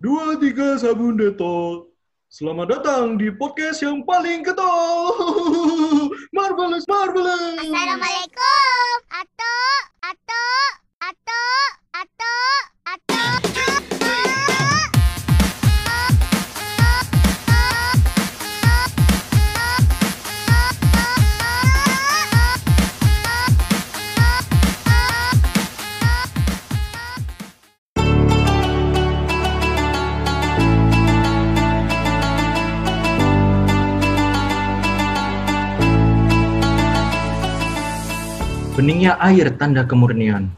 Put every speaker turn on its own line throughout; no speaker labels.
dua tiga sabun detol. Selamat datang di podcast yang paling getol. marvelous, marvelous.
Assalamualaikum.
Beningnya air tanda kemurnian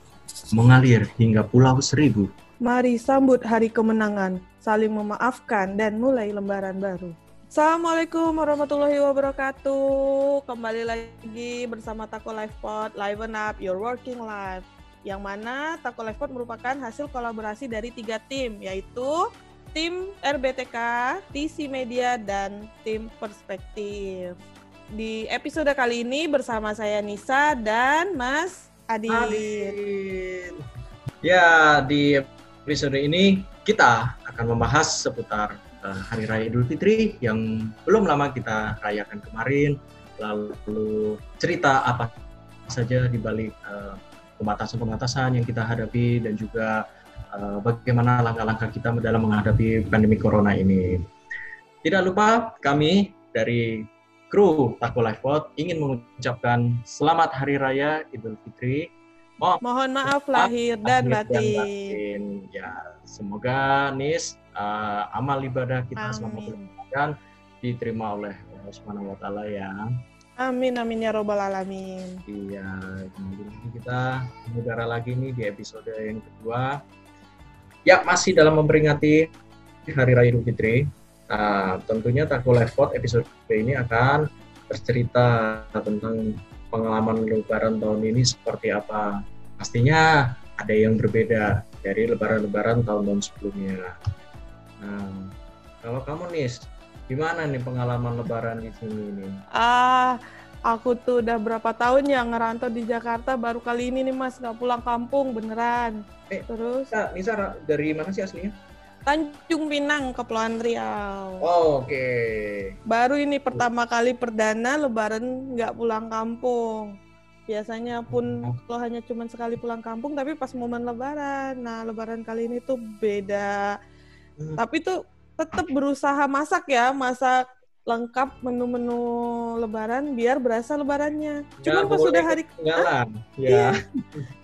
mengalir hingga pulau seribu.
Mari sambut hari kemenangan, saling memaafkan, dan mulai lembaran baru. Assalamualaikum warahmatullahi wabarakatuh. Kembali lagi bersama Tako Live Pod, Liven Up Your Working Life. Yang mana Tako Live Pod merupakan hasil kolaborasi dari tiga tim, yaitu tim RBTK, TC Media, dan tim Perspektif. Di episode kali ini bersama saya Nisa dan Mas Adit.
Adit. Ya, di episode ini kita akan membahas seputar uh, Hari Raya Idul Fitri yang belum lama kita rayakan kemarin, lalu cerita apa saja di balik uh, pembatasan-pembatasan yang kita hadapi dan juga uh, bagaimana langkah-langkah kita dalam menghadapi pandemi corona ini. Tidak lupa kami dari kru Tako Live Pod ingin mengucapkan selamat Hari Raya Idul Fitri.
Mo Mohon maaf lahir dan batin.
batin. Ya, semoga Nis uh, amal ibadah kita selama bulan diterima oleh Allah Subhanahu wa taala ya.
Amin amin ya robbal alamin.
Iya, kemudian kita mengudara lagi nih di episode yang kedua. Ya, masih dalam memperingati Hari Raya Idul Fitri. Nah, tentunya Tako Live Pod episode ini akan bercerita tentang pengalaman lebaran tahun ini seperti apa. Pastinya ada yang berbeda dari lebaran-lebaran tahun-tahun sebelumnya. Nah, kalau kamu nih, gimana nih pengalaman lebaran di sini nih?
Ah, aku tuh udah berapa tahun ya ngerantau di Jakarta, baru kali ini nih mas nggak pulang kampung beneran.
Eh,
Terus?
Nisa, Nisa dari mana sih aslinya?
Tanjung Pinang, Kepulauan Riau.
Oh, Oke. Okay.
Baru ini pertama kali perdana Lebaran nggak pulang kampung. Biasanya pun kalau hanya cuma sekali pulang kampung, tapi pas momen Lebaran. Nah, Lebaran kali ini tuh beda. Hmm. Tapi tuh tetap berusaha masak ya, masak lengkap menu-menu Lebaran biar berasa Lebarannya. Cuman pas sudah hari,
ah, ya.
Iya.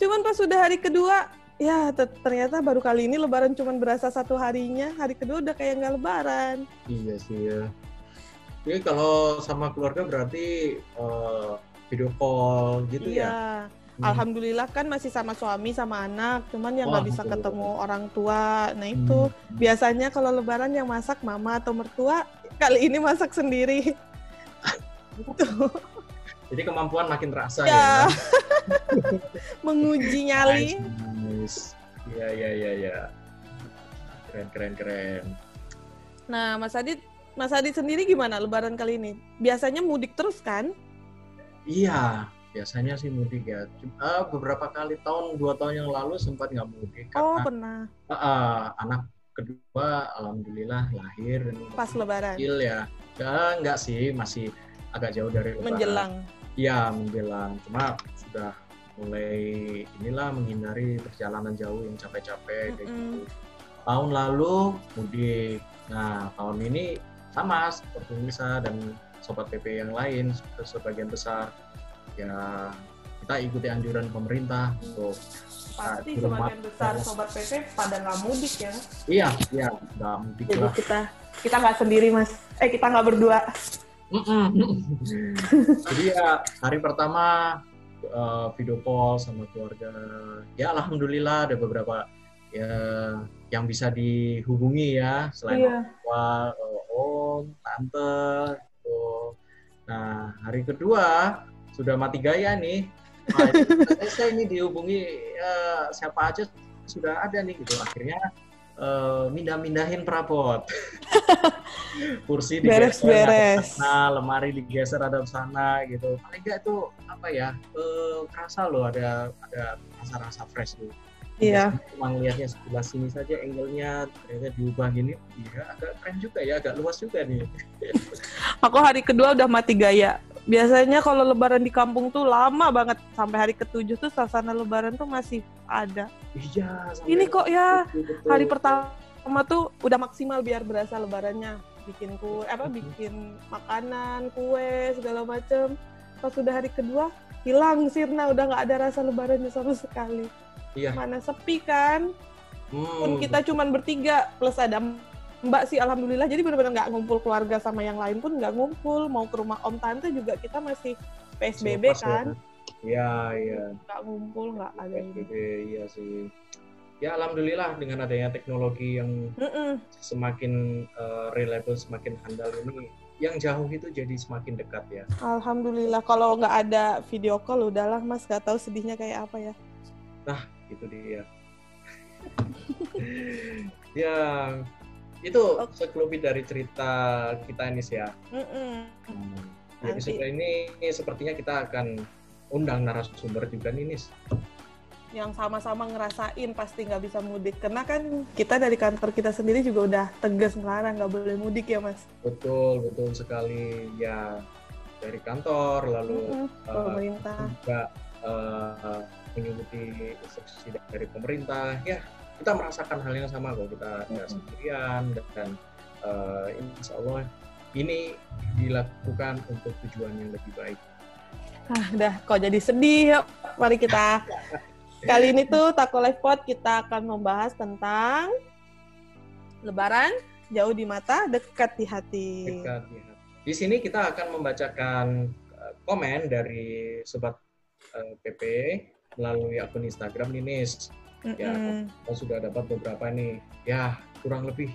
Cuman pas sudah hari kedua ya ternyata baru kali ini lebaran cuma berasa satu harinya hari kedua udah kayak nggak lebaran.
Iya sih ya. Jadi kalau sama keluarga berarti uh, video call gitu
iya.
ya?
Hmm. alhamdulillah kan masih sama suami sama anak cuman yang nggak bisa betul, ketemu orang tua. Nah itu hmm. biasanya kalau lebaran yang masak mama atau mertua kali ini masak sendiri.
Jadi kemampuan makin terasa ya, ya.
Menguji nyali
Nice. Iya iya iya iya. Keren keren keren.
Nah, Mas Adit, Mas Adit sendiri gimana Lebaran kali ini? Biasanya mudik terus kan?
Iya, biasanya sih mudik ya. Uh, beberapa kali tahun dua tahun yang lalu sempat nggak mudik.
Oh karena, pernah.
Uh, uh, anak kedua, alhamdulillah lahir.
Pas Lebaran.
Kecil ya. Ya enggak sih, masih agak jauh dari Lebaran.
Menjelang.
Iya menjelang. Cuma sudah mulai inilah menghindari perjalanan jauh yang capek-capek kayak gitu. Tahun lalu mudik. Nah, tahun ini sama seperti Nisa dan sobat PP yang lain sebagian besar ya kita ikuti anjuran pemerintah untuk
pasti sebagian besar sobat PP pada nggak mudik ya
iya iya nggak mudik
jadi
lah.
kita kita nggak sendiri mas eh kita nggak berdua
mm -mm. jadi ya hari pertama uh, video call sama keluarga. Ya alhamdulillah ada beberapa ya yang bisa dihubungi ya selain yeah. orang tua, om, tante. Gitu. Nah hari kedua sudah mati gaya nih. Nah, saya ini dihubungi uh, siapa aja sudah ada nih gitu. Akhirnya uh, mindah-mindahin perabot. Kursi digeser ada sana, lemari digeser ada sana gitu. Paling enggak itu apa ya? Uh, kerasa loh ada ada rasa-rasa fresh tuh.
Iya.
Cuma ngelihatnya sebelah sini saja angle-nya ternyata diubah gini, iya agak keren juga ya, agak luas juga nih.
Aku hari kedua udah mati gaya. Biasanya kalau lebaran di kampung tuh lama banget. Sampai hari ketujuh tuh suasana lebaran tuh masih ada.
Iya.
Ini kok ya
Betul, betul.
hari pertama tuh udah maksimal biar berasa lebarannya. Bikin kue, apa bikin makanan, kue, segala macem. Pas udah hari kedua, hilang sirna. Udah nggak ada rasa lebarannya sama sekali.
Iya.
Mana sepi kan?
Hmm.
pun kita cuman bertiga plus ada mbak sih alhamdulillah jadi benar-benar nggak ngumpul keluarga sama yang lain pun nggak ngumpul mau ke rumah om tante juga kita masih psbb
Selepas
kan
ya. Iya, iya.
nggak ngumpul nggak ada
PSBB iya sih. Ya alhamdulillah dengan adanya teknologi yang
Mm-mm.
semakin eh, reliable, semakin handal ini, yang jauh itu jadi semakin dekat ya.
alhamdulillah kalau nggak ada video call udahlah mas nggak tahu sedihnya kayak apa ya
Itu dia. ya itu
Oke.
sekelumit dari cerita kita ini sih ya.
Mm-mm.
Di
Nanti.
episode ini sepertinya kita akan undang narasumber juga nih Nis.
yang sama-sama ngerasain pasti nggak bisa mudik. Karena kan kita dari kantor kita sendiri juga udah tegas ngelarang nggak boleh mudik ya mas?
Betul, betul sekali. Ya dari kantor lalu eh,
pemerintah.
juga eh, mengikuti instruksi dari pemerintah. Ya kita merasakan hal yang sama kok. Kita nggak sendirian dan eh, insya Allah ini dilakukan untuk tujuan yang lebih baik
Ah, udah kok jadi sedih. Yuk, mari kita kali ini tuh Taco Life Pod kita akan membahas tentang Lebaran jauh di mata, dekat di hati.
dekat di hati. Di sini kita akan membacakan eh, komen dari sobat eh, PP melalui akun Instagram nih Nis. Ya, kita sudah dapat beberapa nih. Ya, kurang lebih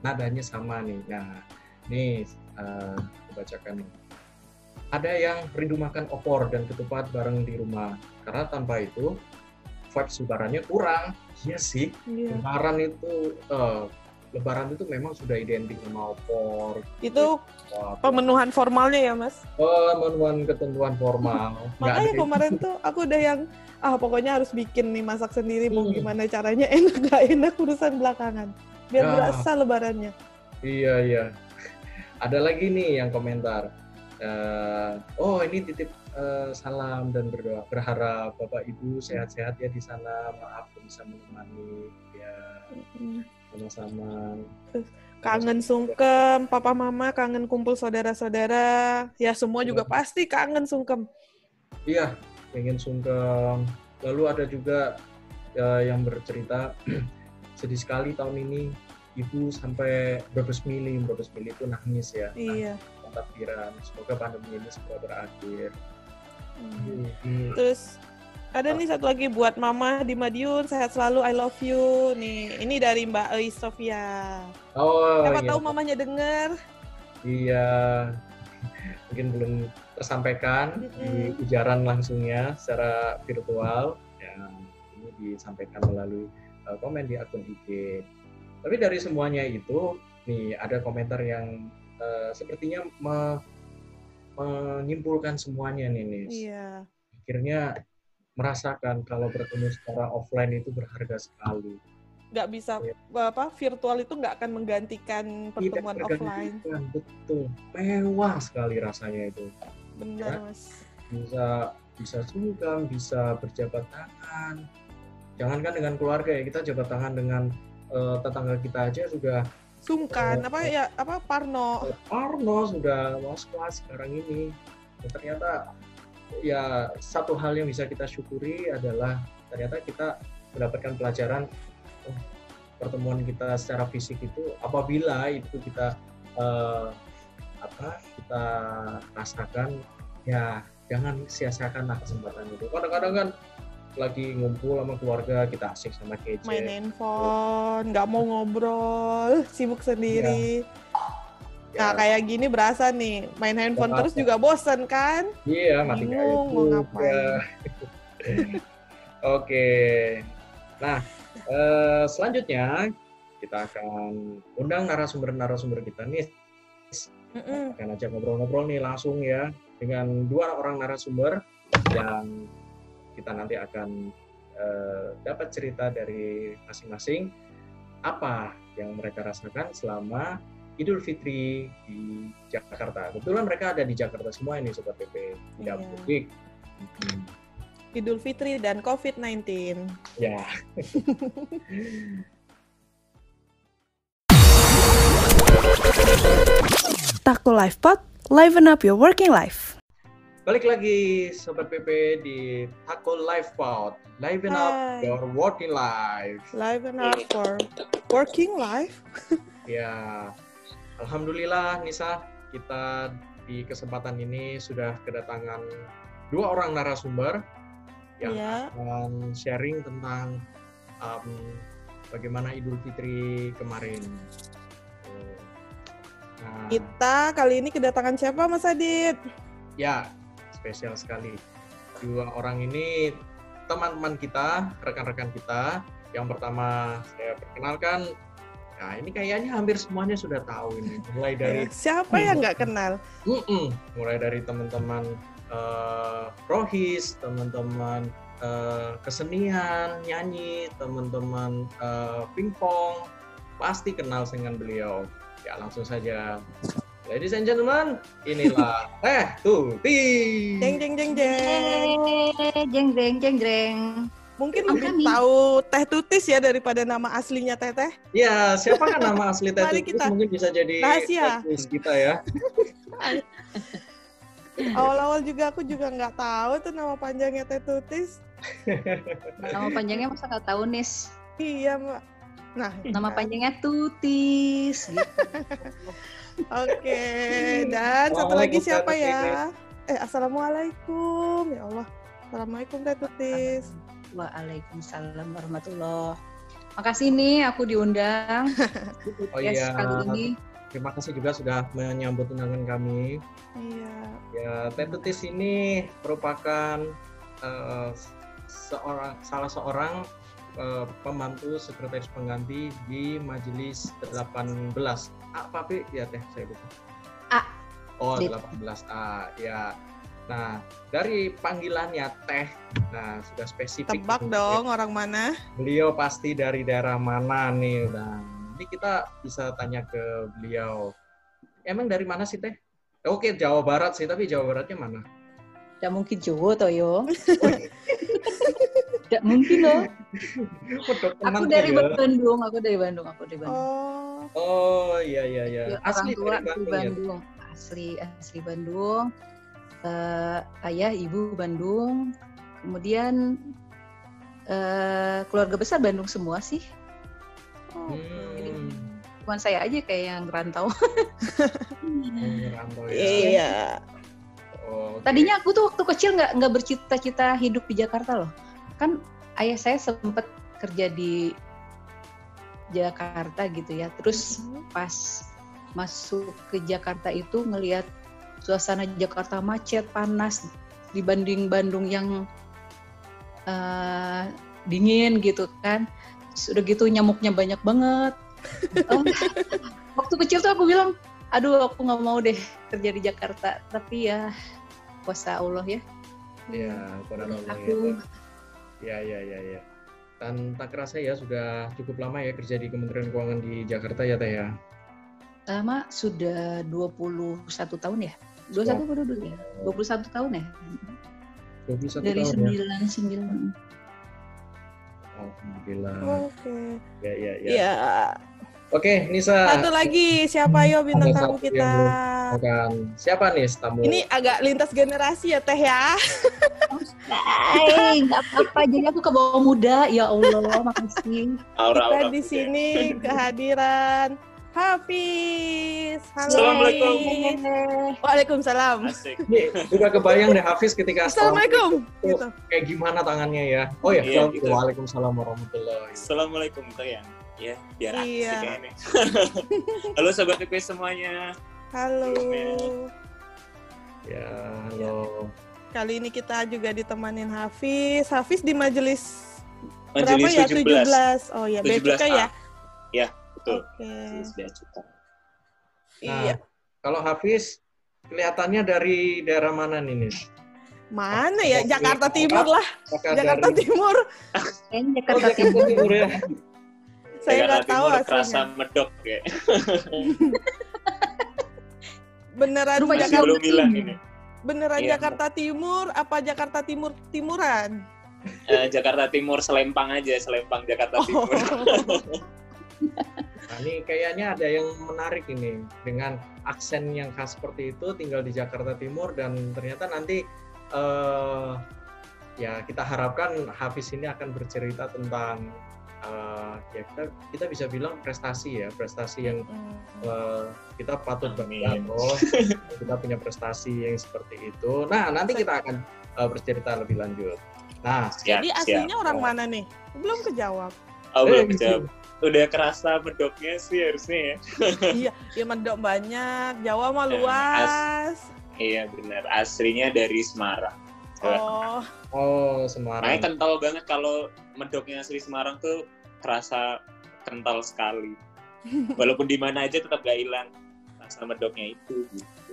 nadanya sama nih. Nah, nih eh, aku bacakan nih. Ada yang rindu makan opor dan ketupat bareng di rumah. Karena tanpa itu vibes lebarannya kurang. Iya sih,
Iya.
lebaran itu eh, lebaran itu memang sudah identik sama opor.
Itu pemenuhan formalnya ya, Mas.
pemenuhan ketentuan formal.
Makanya kemarin tuh aku udah yang ah pokoknya harus bikin nih masak sendiri mau
Hmm.
gimana caranya enak gak enak urusan belakangan. Biar
Ya.
berasa lebarannya.
Iya iya. Ada lagi nih yang komentar. Eh, oh ini titip eh, salam dan berdoa berharap bapak ibu sehat-sehat ya di sana. Maaf belum bisa menemani. Ya sama-sama.
kangen sungkem, papa mama kangen kumpul saudara-saudara, ya semua juga
Iya.
pasti kangen sungkem.
Iya pengen sungkem. Lalu ada juga eh, yang bercerita sedih sekali tahun ini ibu sampai berbes mili, berbes mili itu nangis ya.
Iya.
Takbiran. Semoga pandemi ini segera berakhir.
Hmm.
Hmm.
Terus ada nih satu lagi buat mama di Madiun, sehat selalu, I love you. Nih, ini dari Mbak Eis Sofia.
Oh
Siapa
iya.
tahu mamanya denger.
Iya. Mungkin belum tersampaikan di
Mm-mm.
ujaran langsungnya secara virtual. Ya, ini disampaikan melalui uh, komen di akun IG. Tapi dari semuanya itu, nih ada komentar yang uh, sepertinya me- menyimpulkan semuanya nih, Nis.
Iya.
Akhirnya merasakan kalau bertemu secara offline itu berharga sekali.
Nggak bisa
Iya.
apa virtual itu nggak akan menggantikan pertemuan
Tidak
offline.
betul. Mewah sekali rasanya itu.
Benar,
Ya.
Mas.
bisa bisa sungkem, bisa berjabat tangan. Jangankan dengan keluarga ya, kita jabat tangan dengan eh, tetangga kita aja sudah
Sungkan apa ya apa Parno.
Parno sudah was-was sekarang ini. Dan ternyata ya satu hal yang bisa kita syukuri adalah ternyata kita mendapatkan pelajaran oh, pertemuan kita secara fisik itu apabila itu kita eh, apa kita rasakan ya jangan sia-siakan lah kesempatan itu kadang-kadang kan lagi ngumpul sama keluarga kita asik sama gadget
main handphone, nggak mau ngobrol, sibuk sendiri. Nah,
Ya,
kayak gini berasa nih, main handphone terus juga bosen kan?
iya nggak
bingung mau ngapain.
oke nah eh, selanjutnya kita akan undang narasumber-narasumber kita nih
Mm-mm.
akan ajak ngobrol-ngobrol nih langsung ya dengan dua orang narasumber yang kita nanti akan eh, dapat cerita dari masing-masing apa yang mereka rasakan selama Idul Fitri di Jakarta. Kebetulan mereka ada di Jakarta semua ini Sobat PP, tidak
Iya.
mudik. Hmm,
Idul Fitri dan COVID-19.
Ya,
Taco Life Pod, liven up your working life.
Balik lagi Sobat PP di Taco Life Pod. Liven up
Hai.
your working life.
Live and up for working life.
Ya, Alhamdulillah Nisa, kita di kesempatan ini sudah kedatangan dua orang narasumber yang
Iya.
akan sharing tentang um, bagaimana Idul Fitri kemarin. Nah,
Kita kali ini kedatangan siapa Mas Adit?
ya spesial sekali. Dua orang ini teman-teman kita, rekan-rekan kita. Yang pertama saya perkenalkan, nah ini kayaknya hampir semuanya sudah tahu ini. Mulai dari
siapa yang nggak kenal?
Mm-mm. mulai dari teman-teman eh, rohis, teman-teman eh, kesenian, nyanyi, teman-teman eh, pingpong, pasti kenal dengan beliau. Ya langsung saja, ladies and gentlemen, inilah Teh Tuti.
Jeng jeng jeng jeng.
Jeng jeng jeng jeng.
Mungkin
Apa
lebih tahu Teh Tutis ya daripada nama aslinya Teteh.
Ya, siapa kan nama asli Teh Tutis
kita
mungkin bisa jadi
rahasia.
Kita ya.
Awal-awal juga aku juga nggak tahu tuh nama panjangnya Teh Tutis.
Nama panjangnya masa nggak tahu Nis.
Iya Mbak. Nah,
Nama panjangnya Tutis. Gitu.
Oke, dan satu lagi siapa ya? Eh, assalamualaikum ya Allah. Assalamualaikum Teh Tutis.
Waalaikumsalam warahmatullah. Makasih nih aku diundang.
Oh
Yes,
iya.
kali ini.
Terima kasih juga sudah menyambut undangan kami.
Iya.
Ya, Teh Tutis ini merupakan eh, seorang salah seorang eh, pembantu sekretaris pengganti di Majelis 18. Apa Pi? Ya Teh, saya lupa.
A.
Oh,
Dit.
18A. Ya. Nah, dari panggilannya Teh, nah sudah spesifik.
Tebak dong orang mana?
Beliau pasti dari daerah mana nih? Nah, ini kita bisa tanya ke beliau. Emang dari mana sih Teh? Oke, Jawa Barat sih, tapi Jawa Baratnya mana?
Tidak mungkin Jawa toh Tidak mungkin loh. Aku dari
ya.
Bandung. Aku dari Bandung. Aku dari Bandung.
Oh,
Oh iya iya iya.
Ya,
Asli
orang tua
dari
di
Bandung ya.
Bandung. Asli asli Bandung. Eh, ayah ibu Bandung. Kemudian eh, keluarga besar Bandung semua sih.
oh.
Hmm.
Bukan saya aja kayak yang rantau.
Merantau ya.
Iya.
Oh, oke.
Tadinya aku tuh waktu kecil nggak nggak bercita-cita hidup di Jakarta loh. Kan ayah saya sempet kerja di Jakarta gitu ya. Terus pas masuk ke Jakarta itu ngelihat suasana Jakarta macet, panas dibanding Bandung yang eh, dingin gitu kan. Sudah gitu nyamuknya banyak banget. Eh, waktu kecil tuh aku bilang, aduh aku nggak mau deh kerja di Jakarta. Tapi ya kuasa Allah ya.
Ya, pada Allah
Aku
ya. Ya ya ya ya. Dan tak kerasa ya sudah cukup lama ya kerja di Kementerian Keuangan di Jakarta ya Teh ya.
lama sudah 21 tahun ya. 21 atau 22 ya? 21 tahun ya?
21
Dari
tahun ya.
99.
Alhamdulillah.
Oke.
Ya ya ya.
Iya.
Oke, Nisa.
Satu lagi, siapa yo bintang tamu kita?
Bukan. Siapa nih tamu?
Ini agak lintas generasi ya Teh ya.
Hai, nggak apa-apa. Jadi aku ke bawah muda. Ya Allah, makasih.
Kita di sini kehadiran Hafiz. Halo.
Assalamualaikum.
Waalaikumsalam.
Asik.
Nih, udah kebayang deh Hafiz ketika
Assalamualaikum.
Tuh.
Gitu.
kayak gimana tangannya ya. Oh ya,
Iya, gitu.
Waalaikumsalam warahmatullahi
Assalamualaikum kalian. Ya, biar asik
Iya.
kayaknya. Halo sobat PP semuanya.
Halo.
Ya, halo.
Kali ini kita juga ditemanin Hafiz. Hafiz di majelis, berapa
Majelis
ya?
17.
17. Oh ya,
17
bea cukai ya?
Ya, betul.
Oke.
Majelis Bea Cukai.
Nah,
Iya.
kalau Hafiz kelihatannya dari daerah mana nih, Nis?
Mana ya? Jakarta Timur lah. Jakarta Timur.
Oh,
Jakarta. Timur
ya.
Saya nggak tahu
Timur kerasa medok ya.
Beneran
Masih
Jakarta
belum bilang ini.
beneran
Iya.
Jakarta Timur apa Jakarta Timur Timuran?
Eh, Jakarta Timur selempang aja, selempang Jakarta Timur.
Nah, ini kayaknya ada yang menarik ini dengan aksen yang khas seperti itu tinggal di Jakarta Timur dan ternyata nanti eh, ya kita harapkan Hafiz ini akan bercerita tentang eh, ya kita kita bisa bilang prestasi ya prestasi yang
Mm.
eh, kita patut bangga oh kita punya prestasi yang seperti itu. Nah nanti kita akan eh, bercerita lebih lanjut. Nah
Siap,
Jadi
siap.
aslinya orang mana nih? Belum kejawab.
Oh, belum
Eh,
jawab. Udah kerasa medoknya sih harusnya ya.
iya, ya mendok banyak. Jawa mah luas.
Iya benar. Aslinya dari Semarang.
Oh,
oh
Makanya
Semarang.
kental banget kalau medoknya asli Semarang tuh kerasa kental sekali. Walaupun di mana aja tetap gak hilang rasa medoknya itu. gitu.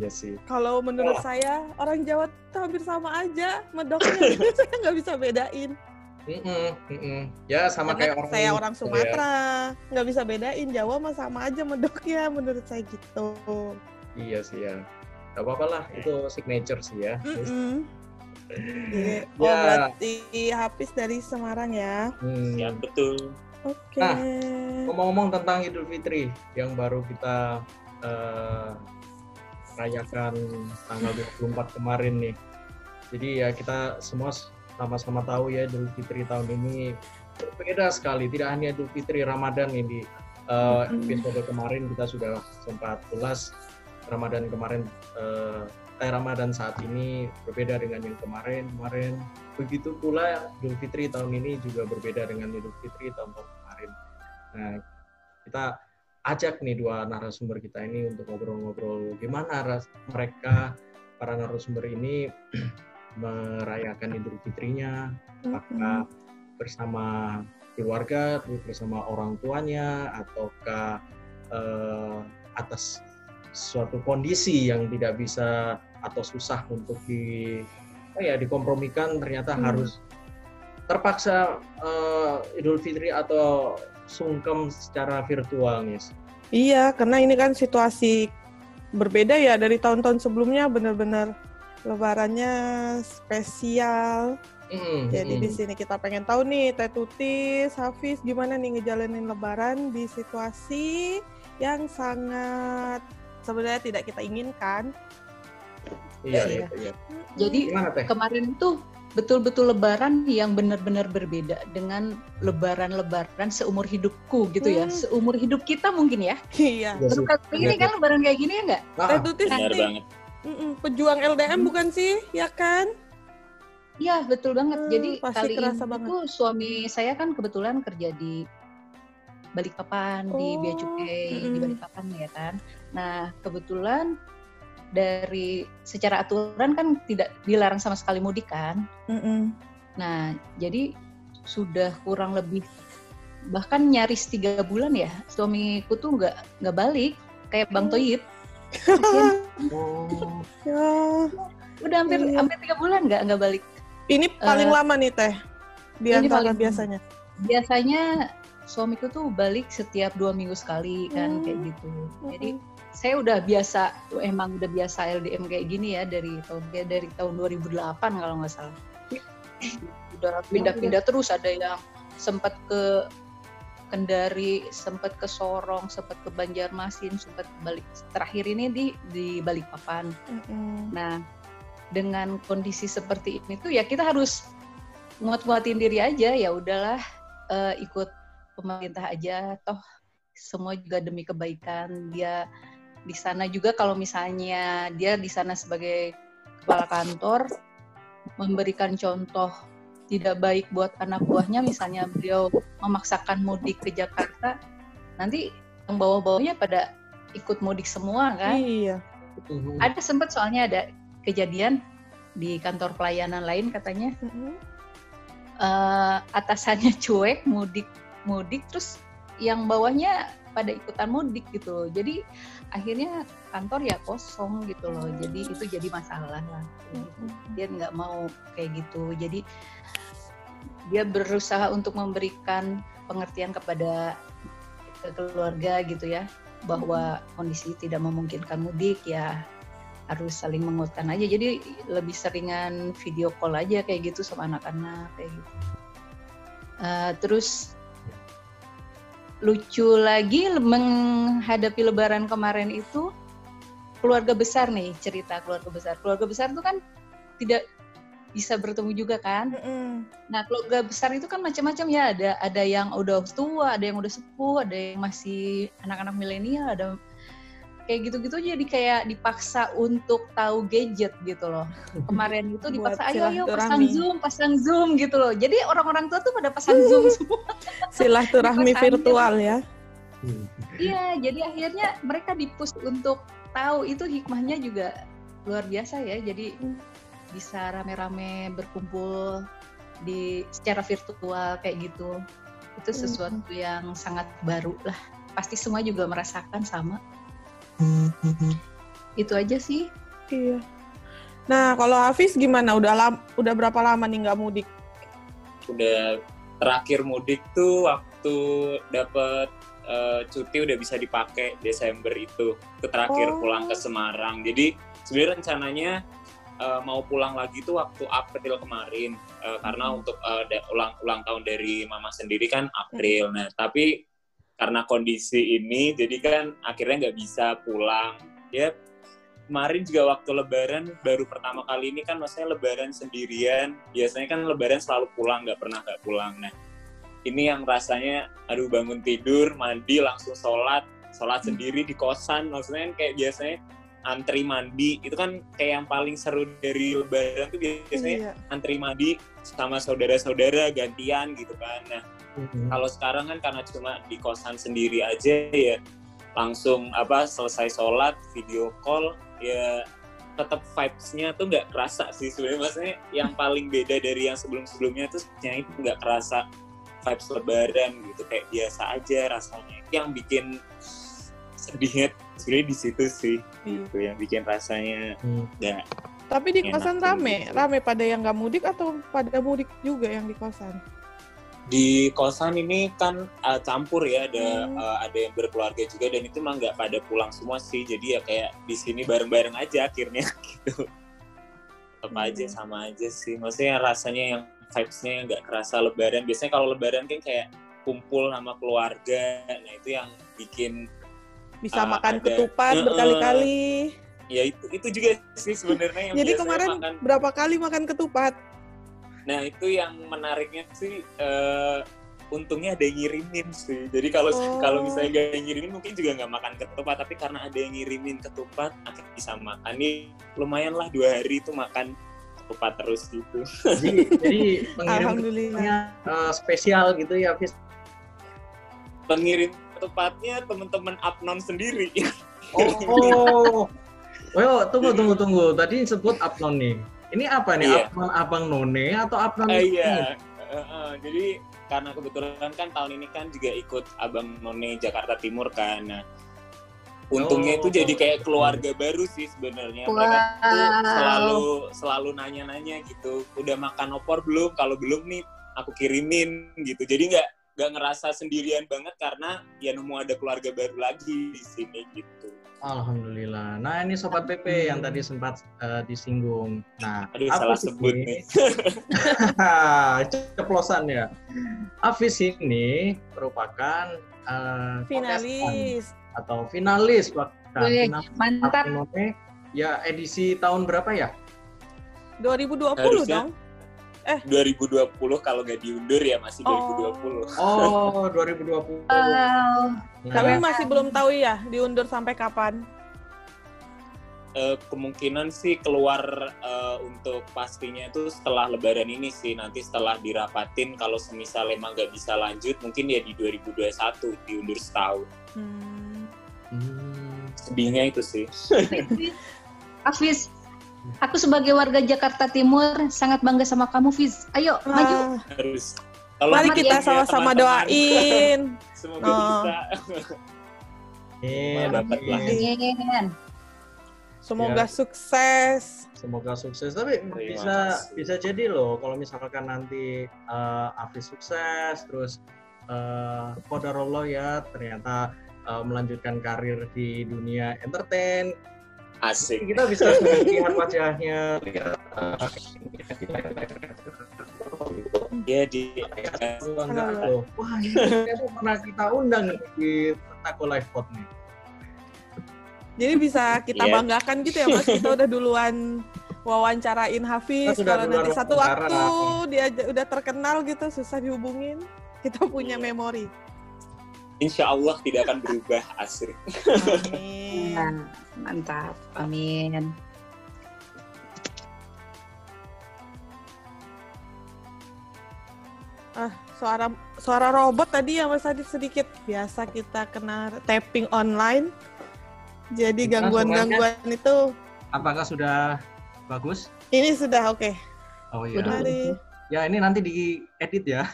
iya sih.
kalau menurut
Oh.
saya orang Jawa tuh hampir sama aja medoknya. saya nggak bisa bedain.
Mm-mm, mm-mm. Ya sama
Karena
kayak orang
saya orang
ya.
Sumatera, nggak bisa bedain Jawa mah sama aja medoknya menurut saya gitu.
Iya sih ya. Gak apa-apa lah, itu signature sih ya.
Mm-mm. Jadi, oh
Ya.
berarti Hafiz dari Semarang ya.
Hmm.
Ya betul.
Oke.
Nah, Ngomong-ngomong tentang Idul Fitri yang baru kita eh, rayakan tanggal 24 kemarin nih. Jadi ya kita semua sama-sama tahu ya Idul Fitri tahun ini berbeda sekali. Tidak hanya Idul Fitri Ramadan ini. Eh,
Mm-mm.
episode kemarin kita sudah sempat ulas Ramadan kemarin eh, eh, Ramadan saat ini berbeda dengan yang kemarin kemarin. Begitu pula Idul Fitri tahun ini juga berbeda dengan Idul Fitri tahun-tahun kemarin. Nah kita ajak nih dua narasumber kita ini untuk ngobrol-ngobrol gimana ras- mereka para narasumber ini merayakan Idul Fitrinya apakah bersama keluarga, bersama orang tuanya, ataukah eh, atas suatu kondisi yang tidak bisa atau susah untuk di apa ya dikompromikan ternyata
Hmm.
harus terpaksa eh, Idul Fitri atau sungkem secara virtual nih.
Iya, karena ini kan situasi berbeda ya dari tahun-tahun sebelumnya benar-benar lebarannya spesial.
Mm,
Jadi
mm.
di sini kita pengen tahu nih Teh Tutis, Hafiz gimana nih ngejalanin lebaran di situasi yang sangat sebenarnya tidak kita inginkan.
iya,
Iya.
iya, iya.
Jadi
Gimana teh?
kemarin itu betul-betul lebaran yang benar-benar berbeda dengan lebaran-lebaran seumur hidupku gitu ya.
Hmm.
Seumur hidup kita mungkin ya.
Iya.
Iya
Baru kali ini kan lebaran kayak gini ya nggak?
Ah,
Benar banget.
mm-mm, pejuang LDM bukan sih, ya kan?
Iya betul banget.
Hmm,
Jadi
pasti
kali ini
banget.
tuh suami saya kan kebetulan kerja di Balikpapan di Bea
Oh,
Cukai di
mm-mm.
Balikpapan ya kan. Nah kebetulan dari secara aturan kan tidak dilarang sama sekali mudik kan.
Mm-mm.
Nah jadi sudah kurang lebih bahkan nyaris tiga bulan ya suamiku tuh nggak nggak balik kayak Bang Toyib. Kasian.
oh,
udah hampir
Iya.
hampir tiga bulan nggak nggak balik.
ini paling
Eh,
lama nih Teh
paling-
biasanya.
biasanya suamiku tuh balik setiap dua minggu sekali kan
Hmm.
kayak gitu jadi saya udah biasa emang udah biasa LDM kayak gini ya dari tahun ya dari tahun 2008 kalau nggak salah. Udah pindah-pindah terus ada yang sempat ke Kendari, sempat ke Sorong, sempat ke Banjarmasin, sempat balik. Terakhir ini di di Balikpapan.
Mm-mm.
Nah, dengan kondisi seperti ini tuh ya kita harus nguat-nguatin diri aja ya udahlah eh, ikut pemerintah aja. Toh semua juga demi kebaikan. Dia di sana juga kalau misalnya dia di sana sebagai kepala kantor memberikan contoh tidak baik buat anak buahnya misalnya beliau memaksakan mudik ke Jakarta nanti yang bawa-bawanya pada ikut mudik semua kan
Iya.
ada sempat soalnya ada kejadian di kantor pelayanan lain katanya
Mm-mm.
eh, atasannya cuek mudik mudik terus yang bawahnya pada ikutan mudik gitu. Jadi akhirnya kantor ya kosong gitu loh. Jadi itu jadi masalah lah. Dia nggak mau kayak gitu. Jadi dia berusaha untuk memberikan pengertian kepada keluarga gitu ya bahwa kondisi tidak memungkinkan mudik ya harus saling menguatkan aja jadi lebih seringan video call aja kayak gitu sama anak-anak kayak gitu Uh, terus lucu lagi menghadapi lebaran kemarin itu keluarga besar nih cerita keluarga besar keluarga besar itu kan tidak bisa bertemu juga kan
Mm-mm.
Nah, keluarga besar itu kan macam-macam ya. Ada ada yang udah tua, ada yang udah sepuh, ada yang masih anak-anak milenial, ada kayak gitu-gitu jadi kayak dipaksa untuk tahu gadget gitu loh. Kemarin itu dipaksa ayo ayo pasang. Zoom, pasang Zoom gitu loh. Jadi orang-orang tua tuh pada pasang Zoom semua.
Silaturahmi
Pas
virtual ya.
Iya, jadi akhirnya mereka dipus untuk tahu itu hikmahnya juga luar biasa ya. Jadi bisa rame-rame berkumpul di secara virtual kayak gitu. Itu sesuatu yang sangat baru lah. Pasti semua juga merasakan sama. Itu aja sih.
Iya. Nah, kalau Hafiz gimana? Udah lam, udah berapa lama nih nggak mudik?
Udah terakhir mudik tuh waktu dapet eh, cuti udah bisa dipakai Desember itu. Itu terakhir
Oh.
pulang ke Semarang. Jadi sebenarnya rencananya eh, mau pulang lagi tuh waktu April kemarin Eh, karena
Hmm.
untuk da- ulang ulang tahun dari mama sendiri kan April. Nah tapi karena kondisi ini jadi kan akhirnya nggak bisa pulang. Ya kemarin juga waktu Lebaran baru pertama kali ini kan maksudnya Lebaran sendirian. Biasanya kan Lebaran selalu pulang nggak pernah nggak pulang. Nah ini yang rasanya aduh bangun tidur mandi langsung sholat sholat sendiri di kosan maksudnya kan kayak biasanya antri mandi itu kan kayak yang paling seru dari lebaran tuh biasanya
Iya.
antri mandi sama saudara-saudara gantian gitu kan nah
Mhm.
kalau sekarang kan karena cuma di kosan sendiri aja ya langsung apa selesai sholat video call ya tetap vibes-nya tuh nggak kerasa sih sebenarnya maksudnya yang paling beda dari yang sebelum-sebelumnya tuh sebenarnya itu nggak kerasa vibes lebaran gitu kayak biasa aja rasanya yang bikin sedihnya sebenarnya di situ sih
Iya.
gitu yang bikin rasanya
Hmm.
nggak
Tapi di kosan rame,
gitu.
rame pada yang nggak mudik atau pada mudik juga yang di kosan?
di kosan ini kan uh, campur ya ada
Hmm.
uh, ada yang berkeluarga juga dan itu mah nggak pada pulang semua sih jadi ya kayak di sini bareng-bareng aja akhirnya gitu tetap
Hmm.
aja sama aja sih maksudnya rasanya yang vibes-nya nggak kerasa lebaran biasanya kalau lebaran kan kayak kumpul sama keluarga nah itu yang bikin
Bisa
Ah,
makan
ada.
ketupat
Heeh.
berkali-kali.
ya itu itu juga sih sebenarnya yang
Jadi kemarin
makan
berapa kali makan ketupat?
Nah itu yang menariknya sih eh, untungnya ada yang ngirimin sih. Jadi kalau
Oh.
kalau misalnya gak yang ngirimin mungkin juga nggak makan ketupat. Tapi karena ada yang ngirimin ketupat, akhirnya bisa makan. Nih lumayan lah dua hari itu makan ketupat terus gitu.
Jadi, jadi pengirim
Alhamdulillah.
eh, spesial gitu ya, Fis.
Pengirim ketupatnya teman-teman Apnon sendiri.
Oh, oh, yo, tunggu tunggu tunggu. Tadi sebut Apnon nih. Ini apa nih?
Iya.
Apnon Abang None atau Apnon?
Ah,
ini?
iya. Eh, eh, jadi karena kebetulan kan tahun ini kan juga ikut Abang None Jakarta Timur kan. Nah, untungnya
Oh.
itu jadi kayak keluarga baru sih sebenarnya. Mereka tuh selalu selalu nanya-nanya gitu. Udah makan opor belum? Kalau belum nih aku kirimin gitu. Jadi nggak nggak ngerasa sendirian banget karena ya nemu ada keluarga baru lagi di sini gitu.
Alhamdulillah. Nah ini sobat PP yang tadi sempat eh, disinggung. Nah,
Aduh
Hafiz
salah sebut
ini-
nih.
ceplosan ya. Hafiz ini merupakan eh, kontestan
Finalis.
atau finalis bahkan
Wih,
finalis
mantap.
Ya edisi tahun berapa ya?
2020
Harusnya-
dong.
2020 kalau nggak diundur ya masih
Oh.
2020.
Oh, 2020.
Wow.
Tapi
Nah,
masih belum tahu ya diundur sampai kapan.
Eh, kemungkinan sih keluar eh, untuk pastinya itu setelah lebaran ini sih nanti setelah dirapatin kalau semisal emang nggak bisa lanjut mungkin ya di 2021 diundur setahun
Hmm.
hmm,
sedihnya itu sih
Hafiz, aku sebagai warga Jakarta Timur sangat bangga sama kamu, Fiz. Ayo, maju.
Ah,
harus kalau
mari kita
ya,
sama-sama
teman-teman.
doain.
semoga
Oh.
bisa
Amin,
lah.
amin.
Amin.
Semoga
Ya.
sukses.
Semoga sukses. Tapi
Terima
bisa
kasih.
bisa jadi loh kalau misalkan nanti eh, Afri sukses terus uh, ya ternyata eh, melanjutkan karir di dunia entertain.
Asik.
Kita bisa lihat wajahnya, lihat
Ya di.
Wah, ini pernah kita undang di Tako Live Pod nih.
Jadi bisa kita
Iya.
banggakan gitu ya Mas, kita udah duluan wawancarain Hafiz. Kalau nanti satu waktu dia udah terkenal gitu, susah dihubungin. Kita punya
Iya.
memori.
Insya Allah tidak akan berubah asik.
Amin.
Nah, mantap. Amin.
Ah, suara suara robot tadi ya Mas tadi sedikit biasa kita kena tapping online. Jadi gangguan-gangguan itu
Apakah sudah bagus?
ini sudah oke.
Oh iya.
Udah.
Ya ini nanti diedit ya.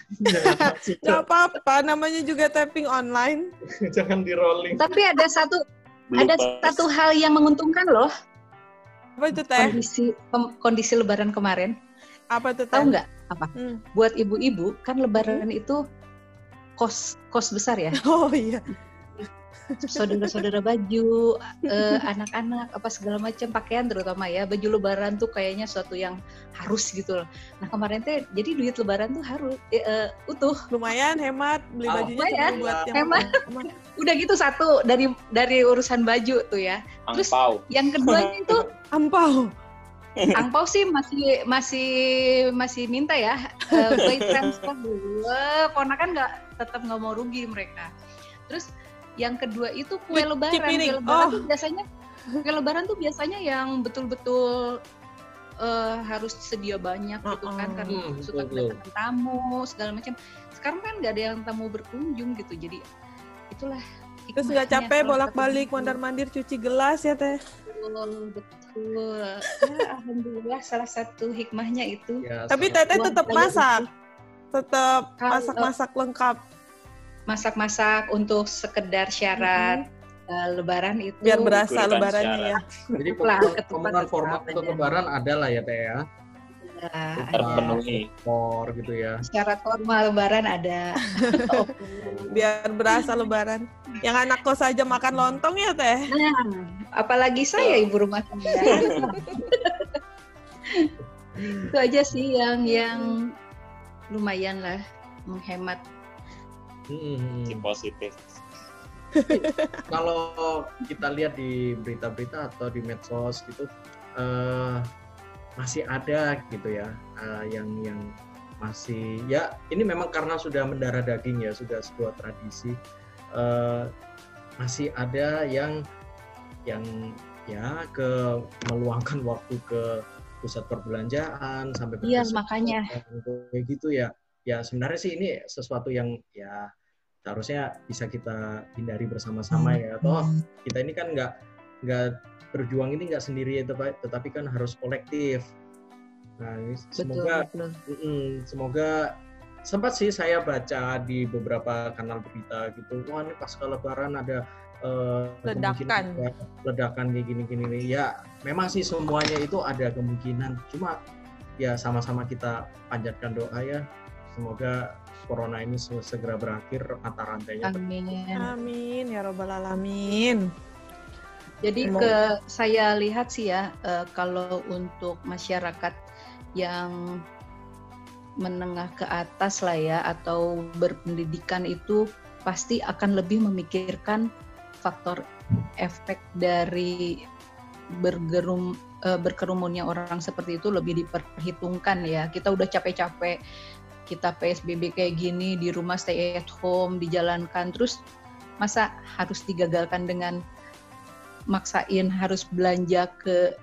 Gak apa-apa, namanya juga tapping online.
Jangan di rolling.
Tapi ada satu ada
Bloopers.
satu hal yang menguntungkan loh
Apa itu teh?
kondisi kondisi Lebaran kemarin.
Apa itu teh?
Tahu nggak?
Hmm.
Buat ibu-ibu kan Lebaran itu kos kos besar ya.
Oh iya.
Saudara-saudara baju, eh, anak-anak apa segala macam pakaian terutama ya. Baju Lebaran tuh kayaknya suatu yang harus gitu loh. Nah kemarin teh jadi duit Lebaran tuh harus eh, eh, utuh.
Lumayan hemat beli
Oh,
bajunya
lumayan.
buat yang
Hemat. Udah gitu satu dari dari urusan baju tuh ya. Terus-
Angpau.
Yang keduanya itu
ampau.
angpau sih masih masih masih minta ya uh, by transfer dulu. Ponakan nggak tetap nggak mau rugi mereka. Terus yang kedua itu kue lebaran. Kue lebaran
Oh.
tuh biasanya kue lebaran tuh biasanya yang betul-betul eh, harus sedia banyak gitu kan
Mm-mm.
karena
Hmm,
suka kedatangan tamu segala macam. Sekarang kan nggak ada yang tamu berkunjung gitu. Jadi itulah
Terus nggak capek bolak-balik mondar-mandir cuci gelas ya teh.
Betul, betul. Ya, alhamdulillah salah satu hikmahnya itu.
Ya,
Tapi teteh tetap masak. Tetap masak-masak lengkap
Masak-masak untuk sekedar syarat eh, lebaran itu.
biar berasa lebarannya ya.
Jadi
Lah,
pemenuhan- format untuk lebaran ada lah ya teh ya.
Ya, ada.
Terpenuhi.
Por gitu ya.
Syarat formal lebaran ada. Oh,
Biar berasa lebaran. Yang anak kos aja makan lontong ya teh.
Nah, apalagi saya ibu rumah tangga. itu aja sih yang yang lumayan lah menghemat.
Hmm.
Si positif.
Kalau kita lihat di berita-berita atau di medsos gitu eh, masih ada gitu ya eh, yang yang masih ya ini memang karena sudah mendarah daging ya sudah sebuah tradisi eh, masih ada yang yang ya ke meluangkan waktu ke pusat perbelanjaan sampai
Iya, makanya.
kayak gitu ya ya sebenarnya sih ini sesuatu yang ya seharusnya bisa kita hindari bersama-sama ya toh kita ini kan nggak nggak berjuang ini nggak sendiri ya tetapi, tetapi kan harus kolektif nah ini
Betul,
semoga
betul.
Mm-mm, semoga sempat sih saya baca di beberapa kanal berita gitu wah ini pasca lebaran ada eh,
Ledakan.
ledakan kayak gini-gini nih. ya memang sih semuanya itu ada kemungkinan cuma ya sama-sama kita panjatkan doa ya semoga corona ini se- segera berakhir mata rantainya
Amin.
Amin ya robbal alamin.
Jadi
Emang-
ke saya lihat sih ya eh, kalau untuk masyarakat yang menengah ke atas lah ya atau berpendidikan itu pasti akan lebih memikirkan faktor efek dari bergerum eh, berkerumunnya orang seperti itu lebih diperhitungkan ya. Kita udah capek-capek kita PSBB kayak gini di rumah stay at home dijalankan terus masa harus digagalkan dengan maksain harus belanja ke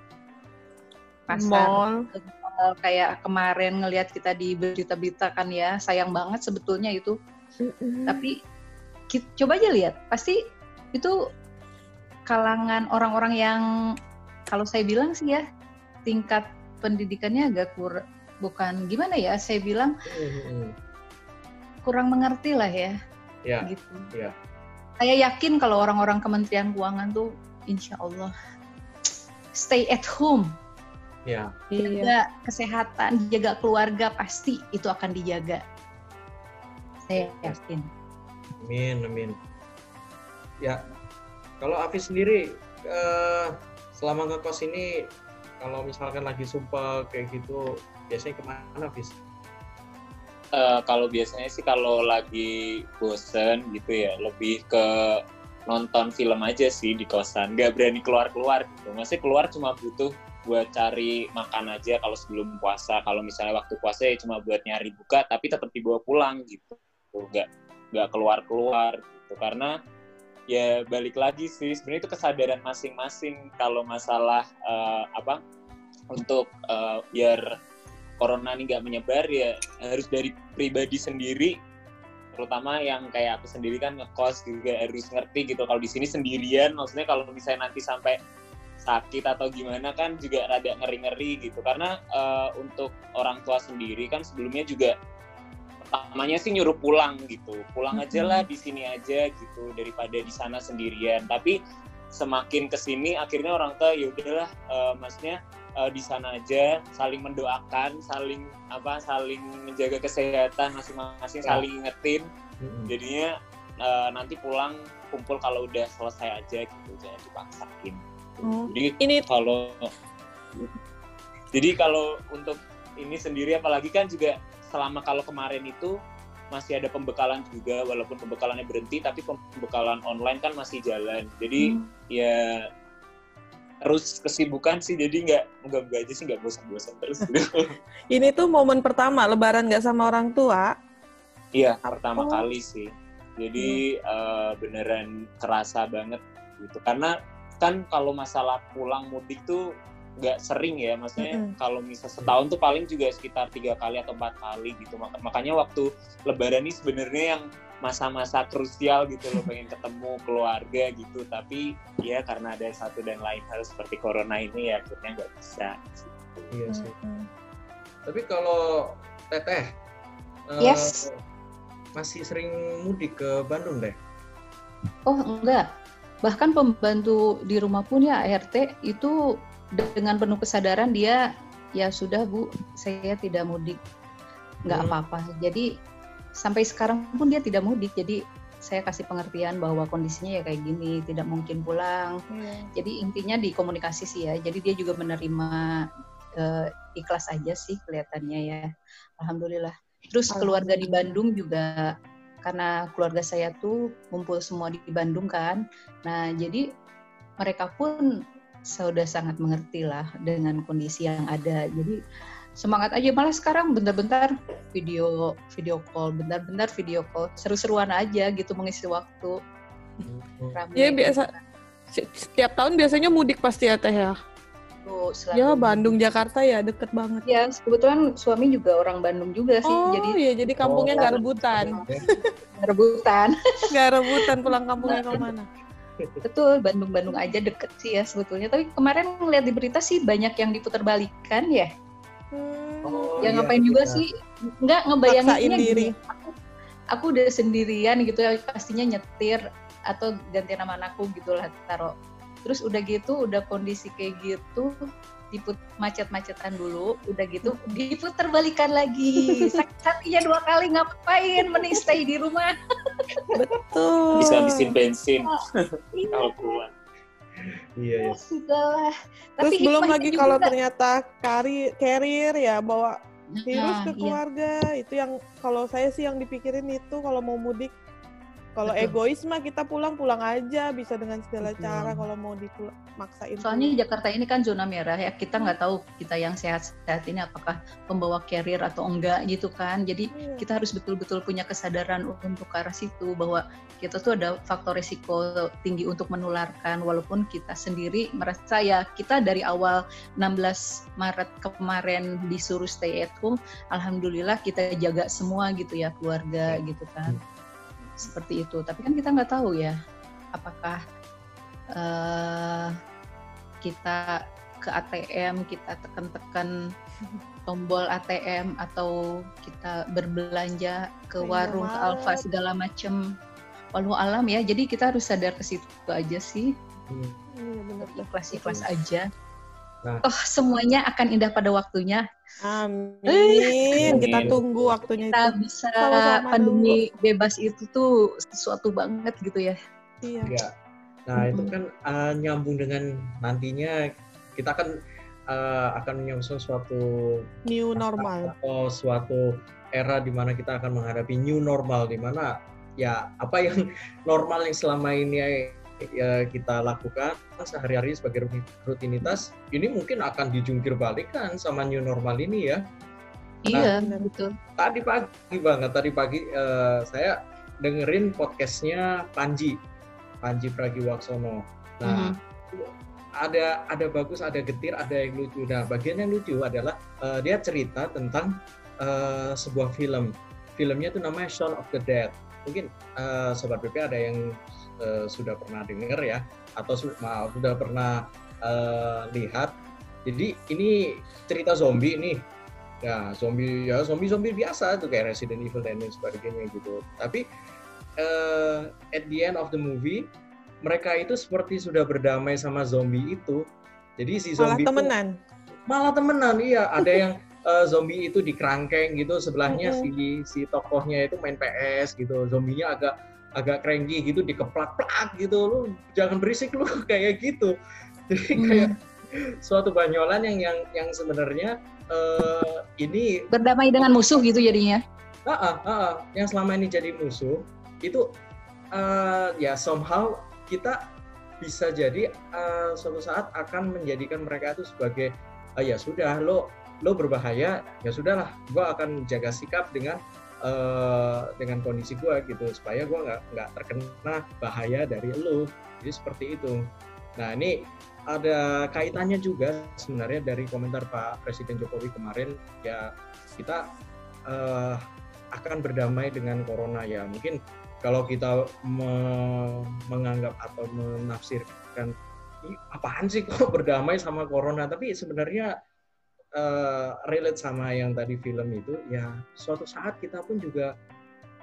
pasar
Mall.
ke mall, kayak kemarin ngelihat kita di berita-berita kan ya sayang banget sebetulnya itu tapi ki- coba aja lihat pasti itu kalangan orang-orang yang kalau saya bilang sih ya tingkat pendidikannya agak kur bukan gimana ya saya bilang
Mm-mm.
kurang mengerti lah ya
ya
gitu
ya
saya yakin kalau orang-orang Kementerian Keuangan tuh insya Allah stay at home,
Ya,
Iya.
jaga kesehatan, jaga keluarga pasti itu akan dijaga. Saya yakin.
amin, amin. Ya, kalau Afis sendiri eh, selama ngekos ini, kalau misalkan lagi sumpah kayak gitu, biasanya ke mana, Afis?
Eh, kalau biasanya sih kalau lagi bosen gitu ya lebih ke nonton film aja sih di kosan. Nggak berani keluar keluar gitu. Masih keluar cuma butuh buat cari makan aja kalau sebelum puasa. Kalau misalnya waktu puasa ya cuma buat nyari buka tapi tetap dibawa pulang gitu. Nggak nggak keluar keluar gitu. Karena ya balik lagi sih sebenarnya itu kesadaran masing-masing kalau masalah eh, apa untuk eh, biar corona ini nggak menyebar ya harus dari pribadi sendiri terutama yang kayak aku sendiri kan ngekos juga harus ngerti gitu. Kalau di sini sendirian maksudnya kalau misalnya nanti sampai sakit atau gimana kan juga rada ngeri-ngeri gitu. Karena eh, untuk orang tua sendiri kan sebelumnya juga pertamanya sih nyuruh pulang gitu. Pulang aja lah di sini aja gitu daripada di sana sendirian. Tapi semakin ke sini akhirnya orang tua ya udahlah eh, maksudnya eh, di sana aja saling mendoakan saling apa saling menjaga kesehatan masing-masing
Ya.
saling ingetin
Mm-mm.
jadinya eh, nanti pulang kumpul kalau udah selesai aja gitu jangan dipaksain
Oh.
jadi
Ini
kalau jadi kalau untuk ini sendiri apalagi kan juga selama kalau kemarin itu masih ada pembekalan juga walaupun pembekalannya berhenti tapi pembekalan online kan masih jalan jadi
Hmm.
ya terus kesibukan sih jadi nggak nggak nggak aja sih nggak bosan-bosan terus gitu.
ini tuh momen pertama lebaran nggak sama orang tua.
Iya, pertama
Oh.
kali sih. Jadi eh, beneran kerasa banget gitu. Karena kan kalau masalah pulang mudik tuh nggak sering ya. Maksudnya
Mm-mm.
kalau misal setahun tuh paling juga sekitar tiga kali atau empat kali gitu. Maka- Makanya waktu Lebaran ini sebenarnya yang masa-masa krusial gitu loh pengen ketemu keluarga gitu. Tapi ya karena ada satu dan lain hal seperti corona ini ya akhirnya nggak bisa. gitu.
Iya sih.
Mm-mm.
Tapi kalau Teteh, eh,
Yes.
masih sering mudik ke Bandung deh.
Oh enggak, bahkan pembantu di rumah pun ya ART itu dengan penuh kesadaran dia ya sudah bu, saya tidak mudik, nggak
Hmm.
apa-apa. Jadi sampai sekarang pun dia tidak mudik. Jadi saya kasih pengertian bahwa kondisinya ya kayak gini, tidak mungkin pulang.
Iya.
Jadi intinya di komunikasi sih ya. Jadi dia juga menerima eh, ikhlas aja sih kelihatannya ya. Alhamdulillah. Terus keluarga di Bandung juga karena keluarga saya tuh ngumpul semua di Bandung kan. Nah, jadi mereka pun sudah sangat mengerti lah dengan kondisi yang ada. Jadi semangat aja malah sekarang bentar-bentar video video call, bentar-bentar video call, seru-seruan aja gitu mengisi waktu.
Iya biasa. Setiap tahun biasanya mudik pasti ya teh ya.
selalu.
Ya Bandung Jakarta ya deket banget.
Ya, kebetulan suami juga orang Bandung juga sih,
Oh
jadi
iya jadi kampungnya
Oh.
nggak rebutan,
rebutan.
nggak rebutan pulang kampungnya ke mana?
Betul, Bandung-Bandung aja deket sih ya sebetulnya. Tapi kemarin ngeliat di berita sih banyak yang diputar balikan ya.
Hmm.
Oh,
ya
iya,
ngapain juga
iya.
sih? Nggak ngebayanginnya
diri.
gini, Aku, aku udah sendirian gitu ya, pastinya nyetir atau ganti nama anakku gitu lah taruh. Terus udah gitu, udah kondisi kayak gitu, diput macet-macetan dulu, udah gitu diputar balikan lagi. Sakitnya dua kali ngapain? Mending stay di rumah.
Betul.
Bisa habisin bensin
Iya,
kalau pulang.
Iya, iya.
sudahlah.
Terus
Tapi
belum
hikmahnya
lagi
juga.
kalau ternyata kari carrier ya bawa virus
Nah,
ke
iya.
keluarga itu yang kalau saya sih yang dipikirin itu kalau mau mudik kalau egois mah kita pulang pulang aja bisa dengan segala
Betul.
cara kalau mau dipul- maksain
Soalnya
pulang.
Jakarta ini kan zona merah ya, kita nggak tahu kita yang sehat-sehat ini apakah pembawa carrier atau enggak gitu kan. Jadi
Iya.
kita harus betul-betul punya kesadaran untuk ke arah situ bahwa kita tuh ada faktor risiko tinggi untuk menularkan walaupun kita sendiri merasa ya kita dari awal 16 Maret kemarin disuruh stay at home, alhamdulillah kita jaga semua gitu ya keluarga gitu kan. Seperti itu. Tapi kan kita nggak tahu ya apakah eh, kita ke ATM, kita tekan-tekan tombol ATM atau kita berbelanja ke warung, ke. Alfa segala macem walau alam ya. Jadi kita harus sadar ke situ aja sih.
Iya.
Ikhlas-ikhlas aja.
Nah.
Oh, semuanya akan indah pada waktunya.
Amin. Kita
Amin.
tunggu waktunya
Kita
itu.
bisa
Sama-sama
pandemi bebas itu tuh sesuatu banget gitu ya.
Iya.
Ya. Nah, itu kan uh, nyambung dengan nantinya kita kan uh, akan menyongsong suatu
New normal.
atau suatu era di mana kita akan menghadapi new normal di mana ya apa yang normal yang selama ini ya, kita lakukan sehari-hari sebagai rutin- rutinitas ini mungkin akan dijungkir balikan sama new normal ini ya.
Iya,
benar.
betul.
Tadi pagi banget, tadi pagi eh, saya dengerin podcastnya Panji, Panji Pragiwaksono. Nah, ada ada bagus, ada getir, ada yang lucu. Nah, bagian yang lucu adalah eh, dia cerita tentang eh, sebuah film. Filmnya itu namanya Shaun of the Dead. Mungkin eh, sobat BP ada yang eh, sudah pernah dengar ya, atau maaf, sudah pernah eh, lihat. Jadi ini cerita zombie nih. Ya, zombie ya zombie-zombie biasa tuh kayak Resident Evil dan lain sebagainya gitu. Tapi eh, at the end of the movie mereka itu seperti sudah berdamai sama zombie itu. Jadi si
Malah
zombie itu-
temenan.
malah temenan iya ada yang eh, zombie itu di kerangkeng gitu sebelahnya
Mm-mm.
si si tokohnya itu main PS gitu zombinya agak agak cranky gitu dikeplak-plak gitu lu jangan berisik lu kayak gitu jadi
Hmm.
kayak suatu banyolan yang yang yang sebenarnya eh, ini
Berdamai dengan musuh gitu jadinya.
ah, ah, ah, ah, yang selama ini jadi musuh itu eh, ya somehow kita bisa jadi eh, suatu saat akan menjadikan mereka itu sebagai ah, ya sudah lo lo berbahaya ya sudahlah gua akan jaga sikap dengan eh, dengan kondisi gua gitu supaya gua nggak nggak terkena bahaya dari lo. Jadi seperti itu. Nah ini ada kaitannya juga sebenarnya dari komentar Pak Presiden Jokowi kemarin. Ya kita eh, akan berdamai dengan corona ya. Mungkin kalau kita me- menganggap atau menafsirkan "Ih, apaan sih kok berdamai sama corona? Tapi sebenarnya eh, relate sama yang tadi film itu ya suatu saat kita pun juga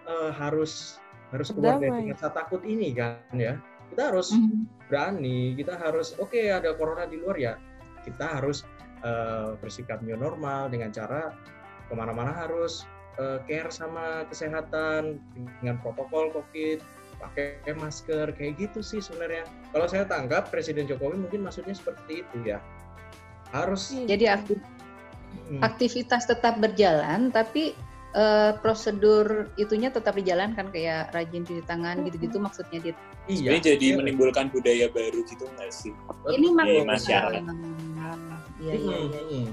eh, harus harus keluar dari rasa takut ini kan ya. Kita harus
Hmm.
berani kita harus oke ada corona di luar ya kita harus eh, bersikap new normal dengan cara ke mana-mana harus eh, care sama kesehatan dengan protokol covid pakai masker kayak gitu sih sebenarnya. Kalau saya tangkap Presiden Jokowi mungkin maksudnya seperti itu ya. Harus
Jadi aktif
Hmm,
aktivitas tetap berjalan tapi eh, prosedur itunya tetap dijalankan kayak rajin cuci tangan gitu-gitu maksudnya dia
iya
Sebenarnya jadi menimbulkan budaya baru gitu nggak sih?
ini
Iya,
maksudnya
masyarakat.
iya iya
Hmm,
iya
hmm.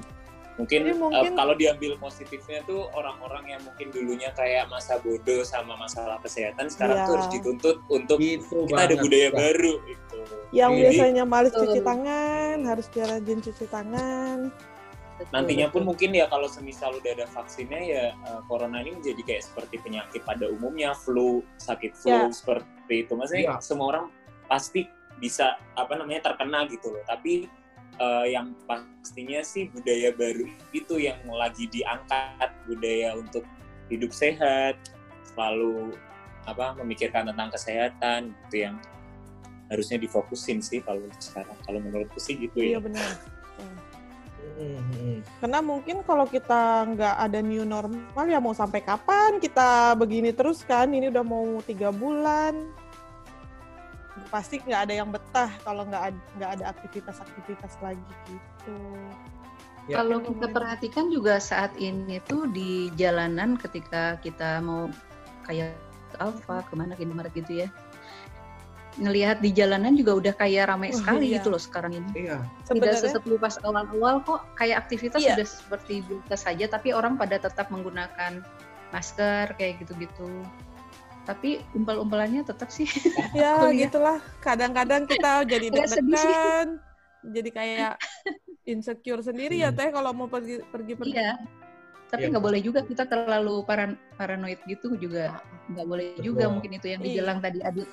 Mungkin,
Jadi
eh,
mungkin-
kalau diambil positifnya tuh orang-orang yang mungkin dulunya kayak masa bodoh sama masalah kesehatan sekarang
Iya.
tuh harus dituntut untuk
Gitu
kita ada
banget.
budaya
Ya.
baru gitu.
Yang
Jadi-
biasanya males cuci tangan, harus dia rajin cuci tangan.
Betul.
Nantinya pun mungkin ya kalau semisal udah ada vaksinnya ya eh, corona ini menjadi kayak seperti penyakit pada umumnya flu, sakit flu
Ya.
seperti itu. Maksudnya
Ya.
semua orang pasti bisa apa namanya terkena gitu loh. Tapi eh, yang pastinya sih budaya baru itu yang lagi diangkat budaya untuk hidup sehat, selalu apa memikirkan tentang kesehatan gitu yang harusnya difokusin sih kalau untuk sekarang. Kalau menurutku sih gitu
Iya
ya.
benar. Karena mungkin kalau kita nggak ada new normal ya mau sampai kapan kita begini terus kan? Ini udah mau tiga bulan. Pasti nggak ada yang betah kalau nggak ada, nggak ada aktivitas-aktivitas lagi gitu.
Ya.
Kalau kita perhatikan juga saat ini tuh di jalanan ketika kita mau kayak Alfa ke mana ke Indomaret gitu ya ngelihat di jalanan juga udah kayak ramai
Oh,
sekali
iya.
gitu loh sekarang ini
iya
tidak
Sebenarnya
sesepi pas awal-awal kok kayak aktivitas
Iya.
sudah seperti biasa saja tapi orang pada tetap menggunakan masker kayak gitu-gitu tapi umpal-umpalannya tetap sih
ya
kuliah.
gitulah. Kadang-kadang kita jadi deg-degan, jadi kayak insecure sendiri ya
Hmm.
teh kalau mau pergi pergi pergi.
iya tapi
Iya.
nggak boleh juga kita terlalu paran paranoid gitu juga nggak boleh juga
Betul.
mungkin itu yang
Iya.
dibilang tadi Adit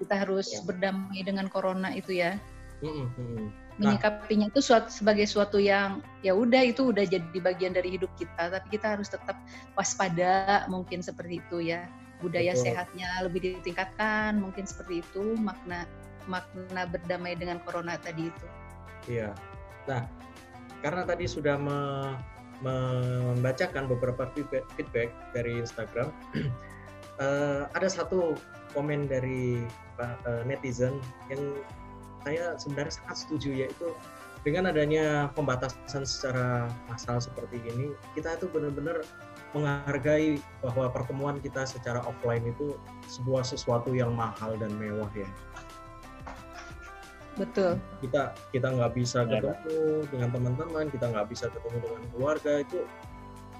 kita harus
Iya.
berdamai dengan corona itu ya
Hmm, hmm,
menyikapinya itu suatu, sebagai suatu yang ya udah itu udah jadi bagian dari hidup kita tapi kita harus tetap waspada mungkin seperti itu ya budaya
Betul.
sehatnya lebih ditingkatkan mungkin seperti itu makna makna berdamai dengan corona tadi itu
Iya. Nah, karena tadi sudah me- membacakan beberapa feedback, feedback dari Instagram, eh, ada satu komen dari eh, netizen yang saya sebenarnya sangat setuju yaitu dengan adanya pembatasan secara massal seperti ini, kita itu benar-benar menghargai bahwa pertemuan kita secara offline itu sebuah sesuatu yang mahal dan mewah ya.
Betul.
Kita kita nggak bisa
Ya,
ketemu dengan teman-teman kita nggak bisa ketemu dengan keluarga itu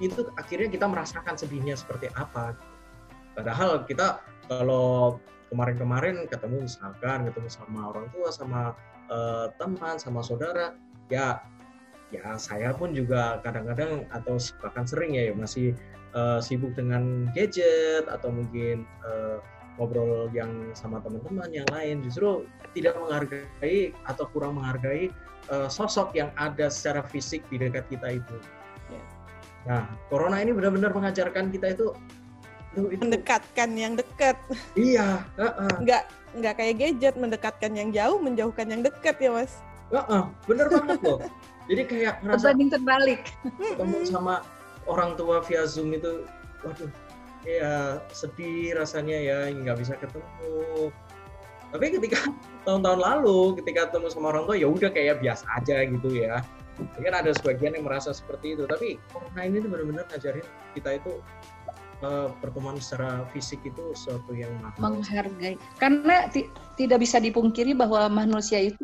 itu akhirnya kita merasakan sedihnya seperti apa. Padahal kita kalau kemarin-kemarin ketemu misalkan ketemu sama orang tua sama eh, teman sama saudara ya ya saya pun juga kadang-kadang atau bahkan sering ya masih eh, sibuk dengan gadget atau mungkin eh, ngobrol yang sama teman-teman yang lain justru tidak menghargai atau kurang menghargai eh, sosok yang ada secara fisik di dekat kita itu.
Ya.
Nah, corona ini benar-benar mengajarkan kita itu itu
Mendekatkan yang dekat,
iya, heeh,
nggak nggak kayak gadget mendekatkan yang jauh, menjauhkan yang dekat ya mas.
heeh, bener banget loh. Jadi kayak ngerasa
berbanding terbalik
ketemu sama orang tua via Zoom itu, waduh, ya sedih rasanya ya nggak bisa ketemu. Tapi ketika tahun-tahun lalu, ketika ketemu sama orang tua ya udah kayak biasa aja gitu ya. Mungkin ada sebagian yang merasa seperti itu, tapi corona ini tuh benar-benar ngajarin kita itu eh, pertemuan secara fisik itu sesuatu yang mahal.
menghargai. Karena ti- tidak bisa dipungkiri bahwa manusia itu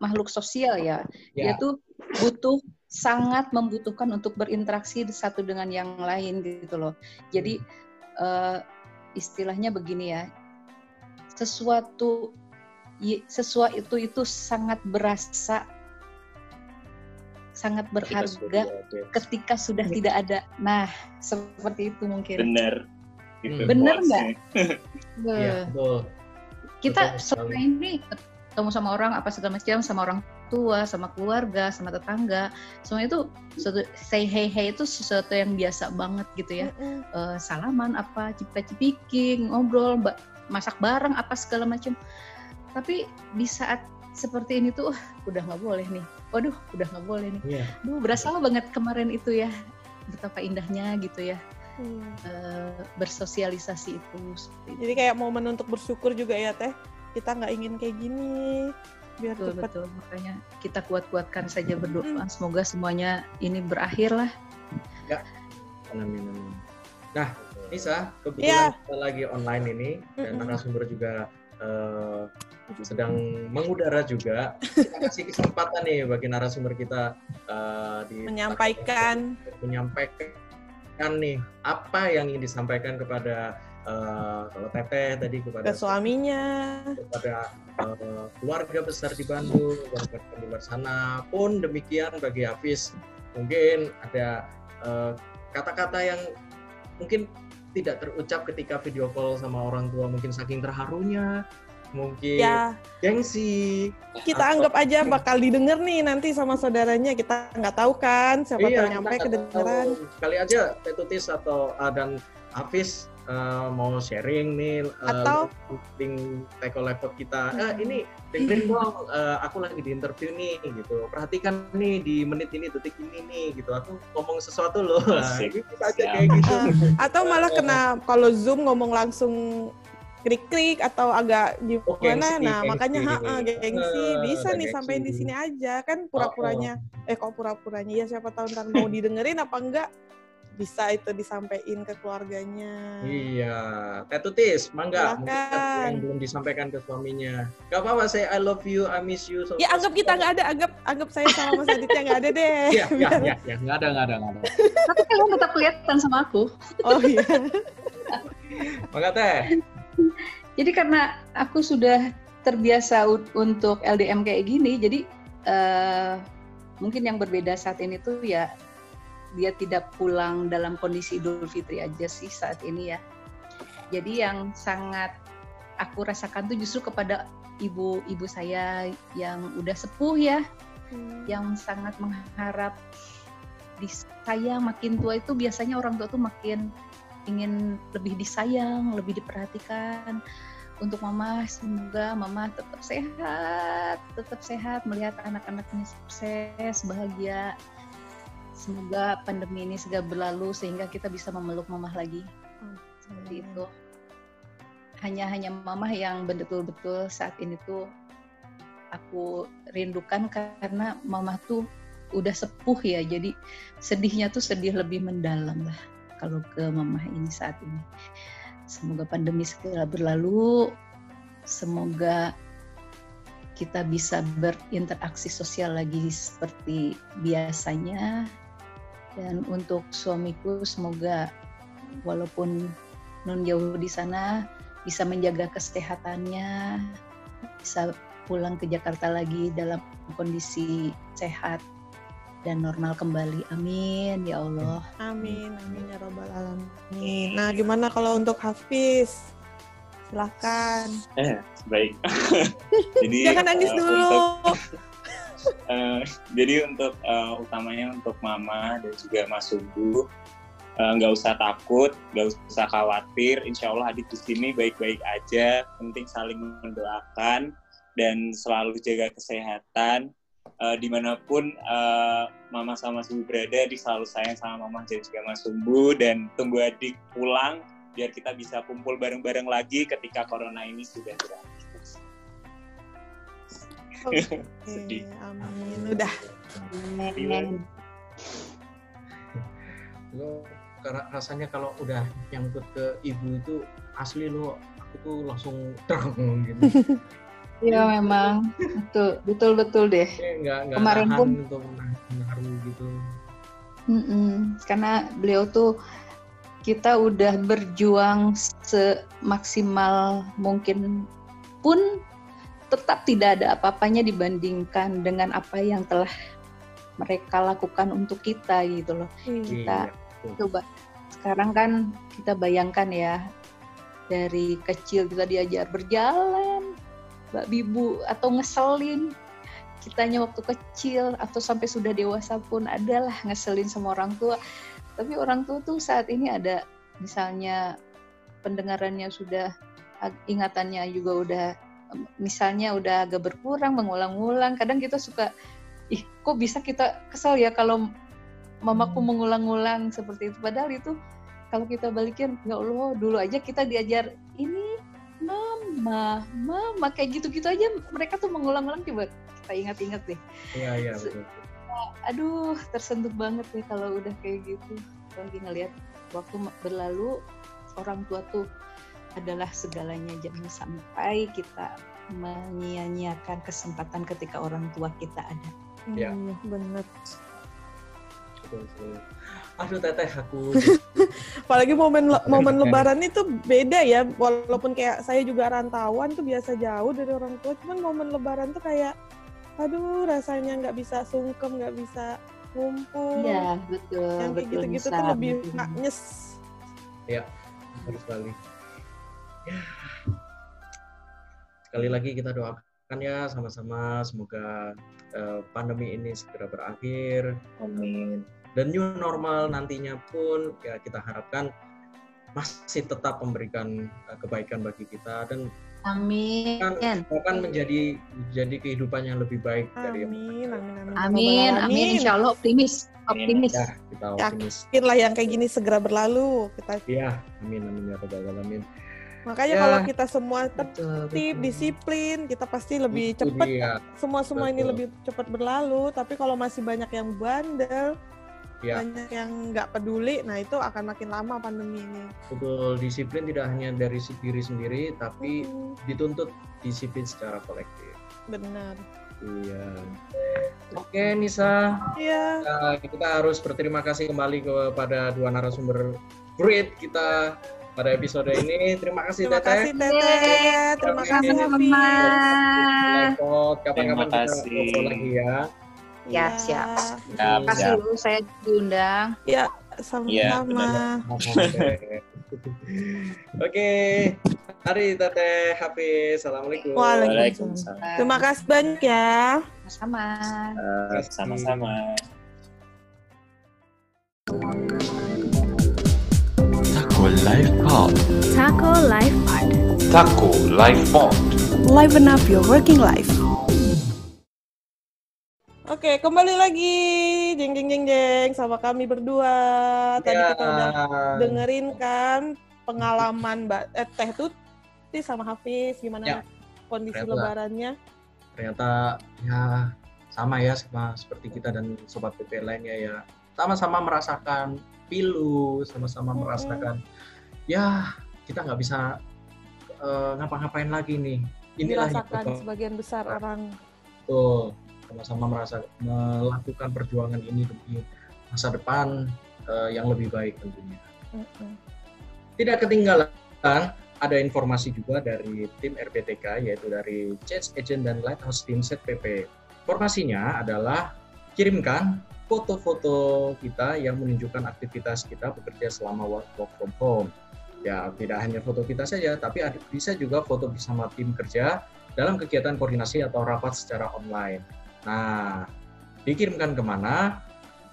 makhluk sosial ya. Dia
Ya,
tuh butuh sangat membutuhkan untuk berinteraksi satu dengan yang lain gitu loh. Jadi eh, istilahnya begini ya. Sesuatu sesuatu itu itu sangat berasa sangat berharga
sudah ada.
ketika sudah tidak ada nah seperti itu mungkin
bener gitu
Hmm.
Beh.
Iya, betul.
kita selama ini ketemu sama orang apa segala macam sama orang tua sama keluarga sama tetangga semua itu suatu say hey hey itu sesuatu yang biasa banget gitu ya
Mm-mm.
Eh, salaman apa cipta cipiking ngobrol ba- masak bareng apa segala macam tapi di saat seperti ini tuh "Wah, udah nggak boleh nih waduh udah nggak boleh nih
Iya.
Duh, berasa banget kemarin itu ya betapa indahnya gitu ya
Hmm.
eh, bersosialisasi itu.
Jadi kayak momen untuk bersyukur juga ya teh. Kita nggak ingin kayak gini, biar
betul
cepat
betul makanya kita kuat-kuatkan saja berdoa
Mm.
semoga semuanya ini berakhir lah
Amin, amin. Nah, Nisa,
Iya.
kebetulan kita lagi online ini dan narasumber juga eh, sedang mengudara juga. Kita kasih kesempatan nih bagi narasumber kita eh, di
menyampaikan
menyampaikan nih apa yang ingin disampaikan kepada eh, kalau Teteh tadi kepada
ke suaminya.
kepada eh, keluarga besar di Bandung, keluarga di luar sana pun demikian bagi Hafiz mungkin ada kata-kata yang mungkin tidak terucap ketika video call sama orang tua mungkin saking terharunya mungkin
Ya,
gengsi
kita
Atau-
anggap aja bakal didengar nih nanti sama saudaranya. Kita nggak tahu kan, siapa tahu
kita
nyampe kedengeran.
tahu. kali aja Tetutis atau ah, dan Hafiz eh, mau sharing nih eh,
Atau-
link Teko Laptop kita eh,
Hmm.
ini dengerin dong eh, aku lagi di interview nih gitu perhatikan nih di menit ini detik ini nih gitu aku ngomong sesuatu loh
Asik.
aja kayak gitu
Ah, atau malah kena kalau Zoom ngomong langsung krik-krik atau agak
Oh,
gimana.
gengsi,
nah,
gengsi.
makanya ha gengsi
Eh,
bisa nih sampein di sini aja kan pura-puranya. Eh kok pura-puranya ya siapa tahu ntar mau didengerin apa enggak bisa itu disampaikan ke keluarganya.
Iya, Tetutis, mangga. Yang belum disampaikan ke suaminya. Gak apa-apa, saya I love you, I miss you. so-
Ya anggap kita nggak ada, anggap anggap saya sama Mas Aditya nggak ada deh.
Iya, iya, iya, iya, nggak ada, nggak ada, nggak ada.
tapi kalian tetap kelihatan sama aku
Oh iya.
Mangga teh.
Jadi karena aku sudah terbiasa untuk LDM kayak gini jadi eh, mungkin yang berbeda saat ini tuh ya dia tidak pulang dalam kondisi Idul Fitri aja sih saat ini ya. Jadi yang sangat aku rasakan tuh justru kepada ibu-ibu saya yang udah sepuh ya yang sangat mengharap di saya makin tua itu biasanya orang tua tuh makin ingin lebih disayang, lebih diperhatikan. Untuk mama, semoga mama tetap sehat, tetap sehat melihat anak-anaknya sukses, bahagia. Semoga pandemi ini segera berlalu sehingga kita bisa memeluk mama lagi. Seperti itu. Hanya hanya mama yang betul-betul saat ini tuh aku rindukan karena mama tuh udah sepuh ya jadi sedihnya tuh sedih lebih mendalam lah kalau ke mama ini saat ini. Semoga pandemi segera berlalu. Semoga kita bisa berinteraksi sosial lagi seperti biasanya. Dan untuk suamiku semoga walaupun non jauh di sana bisa menjaga kesehatannya bisa pulang ke Jakarta lagi dalam kondisi sehat dan normal kembali. Amin ya Allah.
Amin, amin ya robbal alamin. Nah, gimana kalau untuk Hafiz? Silahkan.
Eh, baik. jadi
Jangan nangis
eh,
dulu.
Untuk, eh, jadi untuk eh, utamanya untuk Mama dan juga Mas Sumbu eh, nggak usah takut, nggak usah khawatir. Insya Allah adik di sini baik-baik aja. Penting saling mendoakan dan selalu jaga kesehatan. Eh, di mana pun eh, Mama sama Sumbu berada, di selalu sayang sama Mama dan juga Mas Sumbu dan tunggu adik pulang biar kita bisa kumpul bareng-bareng lagi ketika corona ini sudah berakhir.
Oke,
Sedih.
amin. Udah.
lo karena rasanya kalau udah nyangkut ke ibu itu asli lo aku tuh langsung terang gitu
Iya memang betul betul betul deh.
Kayak nggak nggak
Kemarin pun-
untuk gitu
Mm-mm. Karena beliau tuh kita udah berjuang semaksimal mungkin pun tetap tidak ada apa-apanya dibandingkan dengan apa yang telah mereka lakukan untuk kita gitu loh. Kita
Iya,
coba sekarang kan kita bayangkan ya dari kecil kita diajar berjalan, Mbak Bibu atau ngeselin kitanya waktu kecil atau sampai sudah dewasa pun adalah ngeselin sama orang tua. Tapi orang tua tuh saat ini ada misalnya pendengarannya sudah ingatannya juga udah misalnya udah agak berkurang mengulang-ulang. Kadang kita suka ih kok bisa kita kesel ya kalau mamaku mengulang-ulang seperti itu padahal itu kalau kita balikin ya Allah dulu aja kita diajar ini mama mama kayak gitu-gitu aja mereka tuh mengulang-ulang coba kita ingat-ingat deh.
Iya iya betul.
aduh tersentuh banget nih kalau udah kayak gitu. Lagi ngelihat waktu berlalu orang tua tuh adalah segalanya. Jangan sampai kita menyia-nyiakan kesempatan ketika orang tua kita ada.
Iya.
Iya, bener.
Aduh teteh aku
Apalagi momen le- momen lebaran itu beda ya, walaupun kayak saya juga rantauan tuh biasa jauh dari orang tua, cuman momen lebaran tuh kayak aduh rasanya nggak bisa sungkem, nggak bisa ngumpul.
iya betul
Yang kayak
betul
gitu-gitu tuh lebih nggak nyes.
harus sekali Ya. sekali lagi kita doakan ya sama-sama semoga eh, pandemi ini segera berakhir
Amin.
Dan new normal nantinya pun ya kita harapkan masih tetap memberikan eh, kebaikan bagi kita dan
amin.
akan menjadi menjadi kehidupan yang lebih baik dari yang
Amin, amin, amin.
amin amin. insya Allah optimis optimis.
Ya kita optimis.
Yakin lah yang kayak gini segera berlalu. Kita
ya amin amin ya rabbal alamin.
Makanya
Ya.
kalau kita semua tertib, disiplin, kita pasti lebih cepat. Semua semua ini
Betul.
lebih cepat berlalu. Tapi kalau masih banyak yang bandel
Ya.
banyak yang nggak peduli nah itu akan makin lama pandemi ini
betul disiplin tidak hanya dari si- diri sendiri tapi
Hmm,
dituntut disiplin secara kolektif
benar
iya oke Nisa
iya
Nah, kita harus berterima kasih kembali kepada dua narasumber great kita pada episode ini. Terima kasih
terima
Teteh.
kasih teteh terima
Terima
kasih
kasih,
Hafiz
Repot. Kapan-kapan
Terima
kita
kasih.
ngobrol lagi ya.
Ya,
siap. Terima kasih lu saya diundang.
Ya,
sama-sama.
Oke, hari Tete Happy, Assalamualaikum.
Waalaikumsalam. Terima kasih banyak ya.
Sama.
Sama-sama.
Taco Life Pod.
Taco Life Pod.
Taco Life Pod.
Liven up your working life.
Oke, kembali lagi jeng jeng jeng jeng sama kami berdua. Tadi
Ya.
kita udah dengerin kan pengalaman Mbak eh, Teh Tuti sama Hafiz gimana
Ya.
kondisi
Ternyata.
lebarannya.
ternyata ya sama ya sama seperti kita dan sobat PP lainnya ya sama-sama merasakan pilu sama-sama
Mm-mm.
merasakan ya kita nggak bisa eh, ngapa-ngapain lagi nih inilah
Dirasakan sebagian besar orang.
Betul. Sama-sama merasa melakukan perjuangan ini demi masa depan eh, yang lebih baik tentunya tidak ketinggalan ada informasi juga dari tim RPTK yaitu dari Change Agent dan Lighthouse Team ZPP. Informasinya adalah kirimkan foto-foto kita yang menunjukkan aktivitas kita bekerja selama work work from home. Ya, tidak hanya foto kita saja, tapi ada, bisa juga foto bersama tim kerja dalam kegiatan koordinasi atau rapat secara online. Nah, dikirimkan ke mana?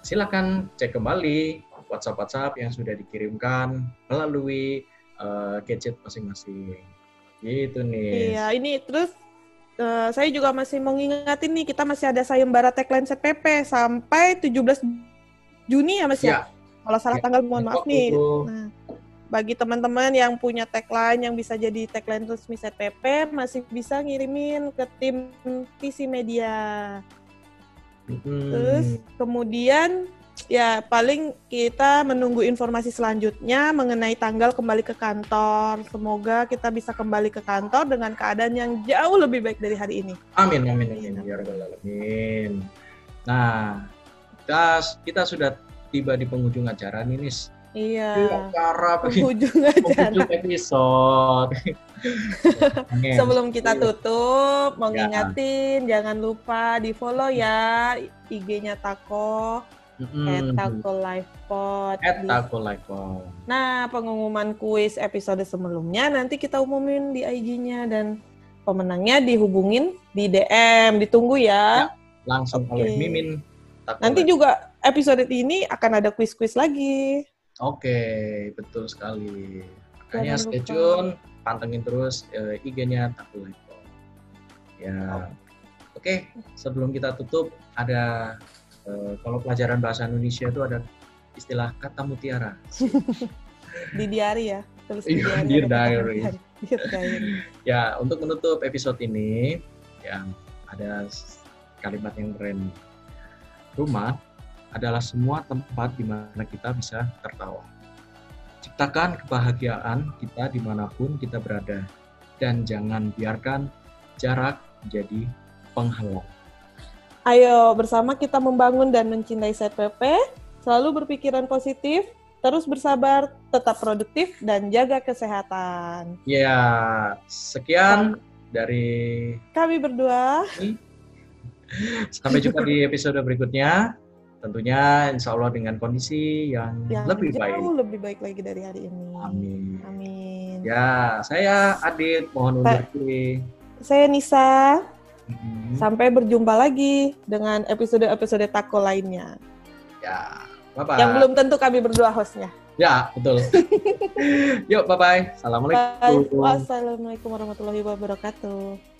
Silakan cek kembali WhatsApp-WhatsApp yang sudah dikirimkan melalui eh, gadget masing-masing. Gitu nih.
Iya, ini terus eh, saya juga masih mau ngingetin nih kita masih ada sayembara tagline ZPP sampai 17 Juni ya Mas ya.
Ya.
Kalau salah
Ya.
tanggal mohon maaf nih.
itu.
Nah, bagi teman-teman yang punya tagline yang bisa jadi tagline resmi ZPP masih bisa ngirimin ke tim PC Media.
Mm-mm.
Terus kemudian ya paling kita menunggu informasi selanjutnya mengenai tanggal kembali ke kantor. Semoga kita bisa kembali ke kantor dengan keadaan yang jauh lebih baik dari hari ini.
Amin, amin, amin. Ya Rabbal Alamin. Nah, kita, kita sudah tiba di penghujung acara nih, Nis.
Iya.
acara
Penghujung acara.
penghujung episode.
Sebelum kita tutup, mau
Ya.
ngingatin jangan lupa di follow ya IG-nya Tako,
Mm-mm.
Tako Live Pod.
Live.
Nah, pengumuman kuis episode sebelumnya nanti kita umumin di IG-nya dan pemenangnya dihubungin di DM. Ditunggu ya.
Langsung
Oke.
oleh Mimin.
Nanti
Live.
juga episode ini akan ada kuis-kuis lagi.
Oke, betul sekali. Makanya stay tune, pantengin terus eh, IG-nya Taku Live Pod. Ya. Oke, sebelum kita tutup ada eh, kalau pelajaran bahasa Indonesia itu ada istilah kata mutiara.
Di diary ya. Terus
Iya,
di
Dear Diary.
Dear Diary.
Ya, untuk menutup episode ini yang ada kalimat yang keren. Rumah adalah semua tempat di mana kita bisa tertawa. Ciptakan kebahagiaan kita di mana pun kita berada. Dan jangan biarkan jarak menjadi penghalang.
Ayo bersama kita membangun dan mencintai ZPP, selalu berpikiran positif, terus bersabar, tetap produktif, dan jaga kesehatan.
Ya, sekian dari
Kami berdua,
sampai jumpa di episode berikutnya. Tentunya insya Allah dengan kondisi yang,
yang
lebih baik.
jauh lebih baik lagi dari hari ini.
Amin.
Amin.
Ya, saya Adit mohon undur diri.
Saya Nisa,
Mhm.
sampai berjumpa lagi dengan episode-episode Tako lainnya.
Ya, bye bye.
Yang belum tentu kami berdua hostnya.
Ya, betul. Yuk, bye bye.
Bye.
Assalamualaikum.
Wassalamualaikum warahmatullahi wabarakatuh.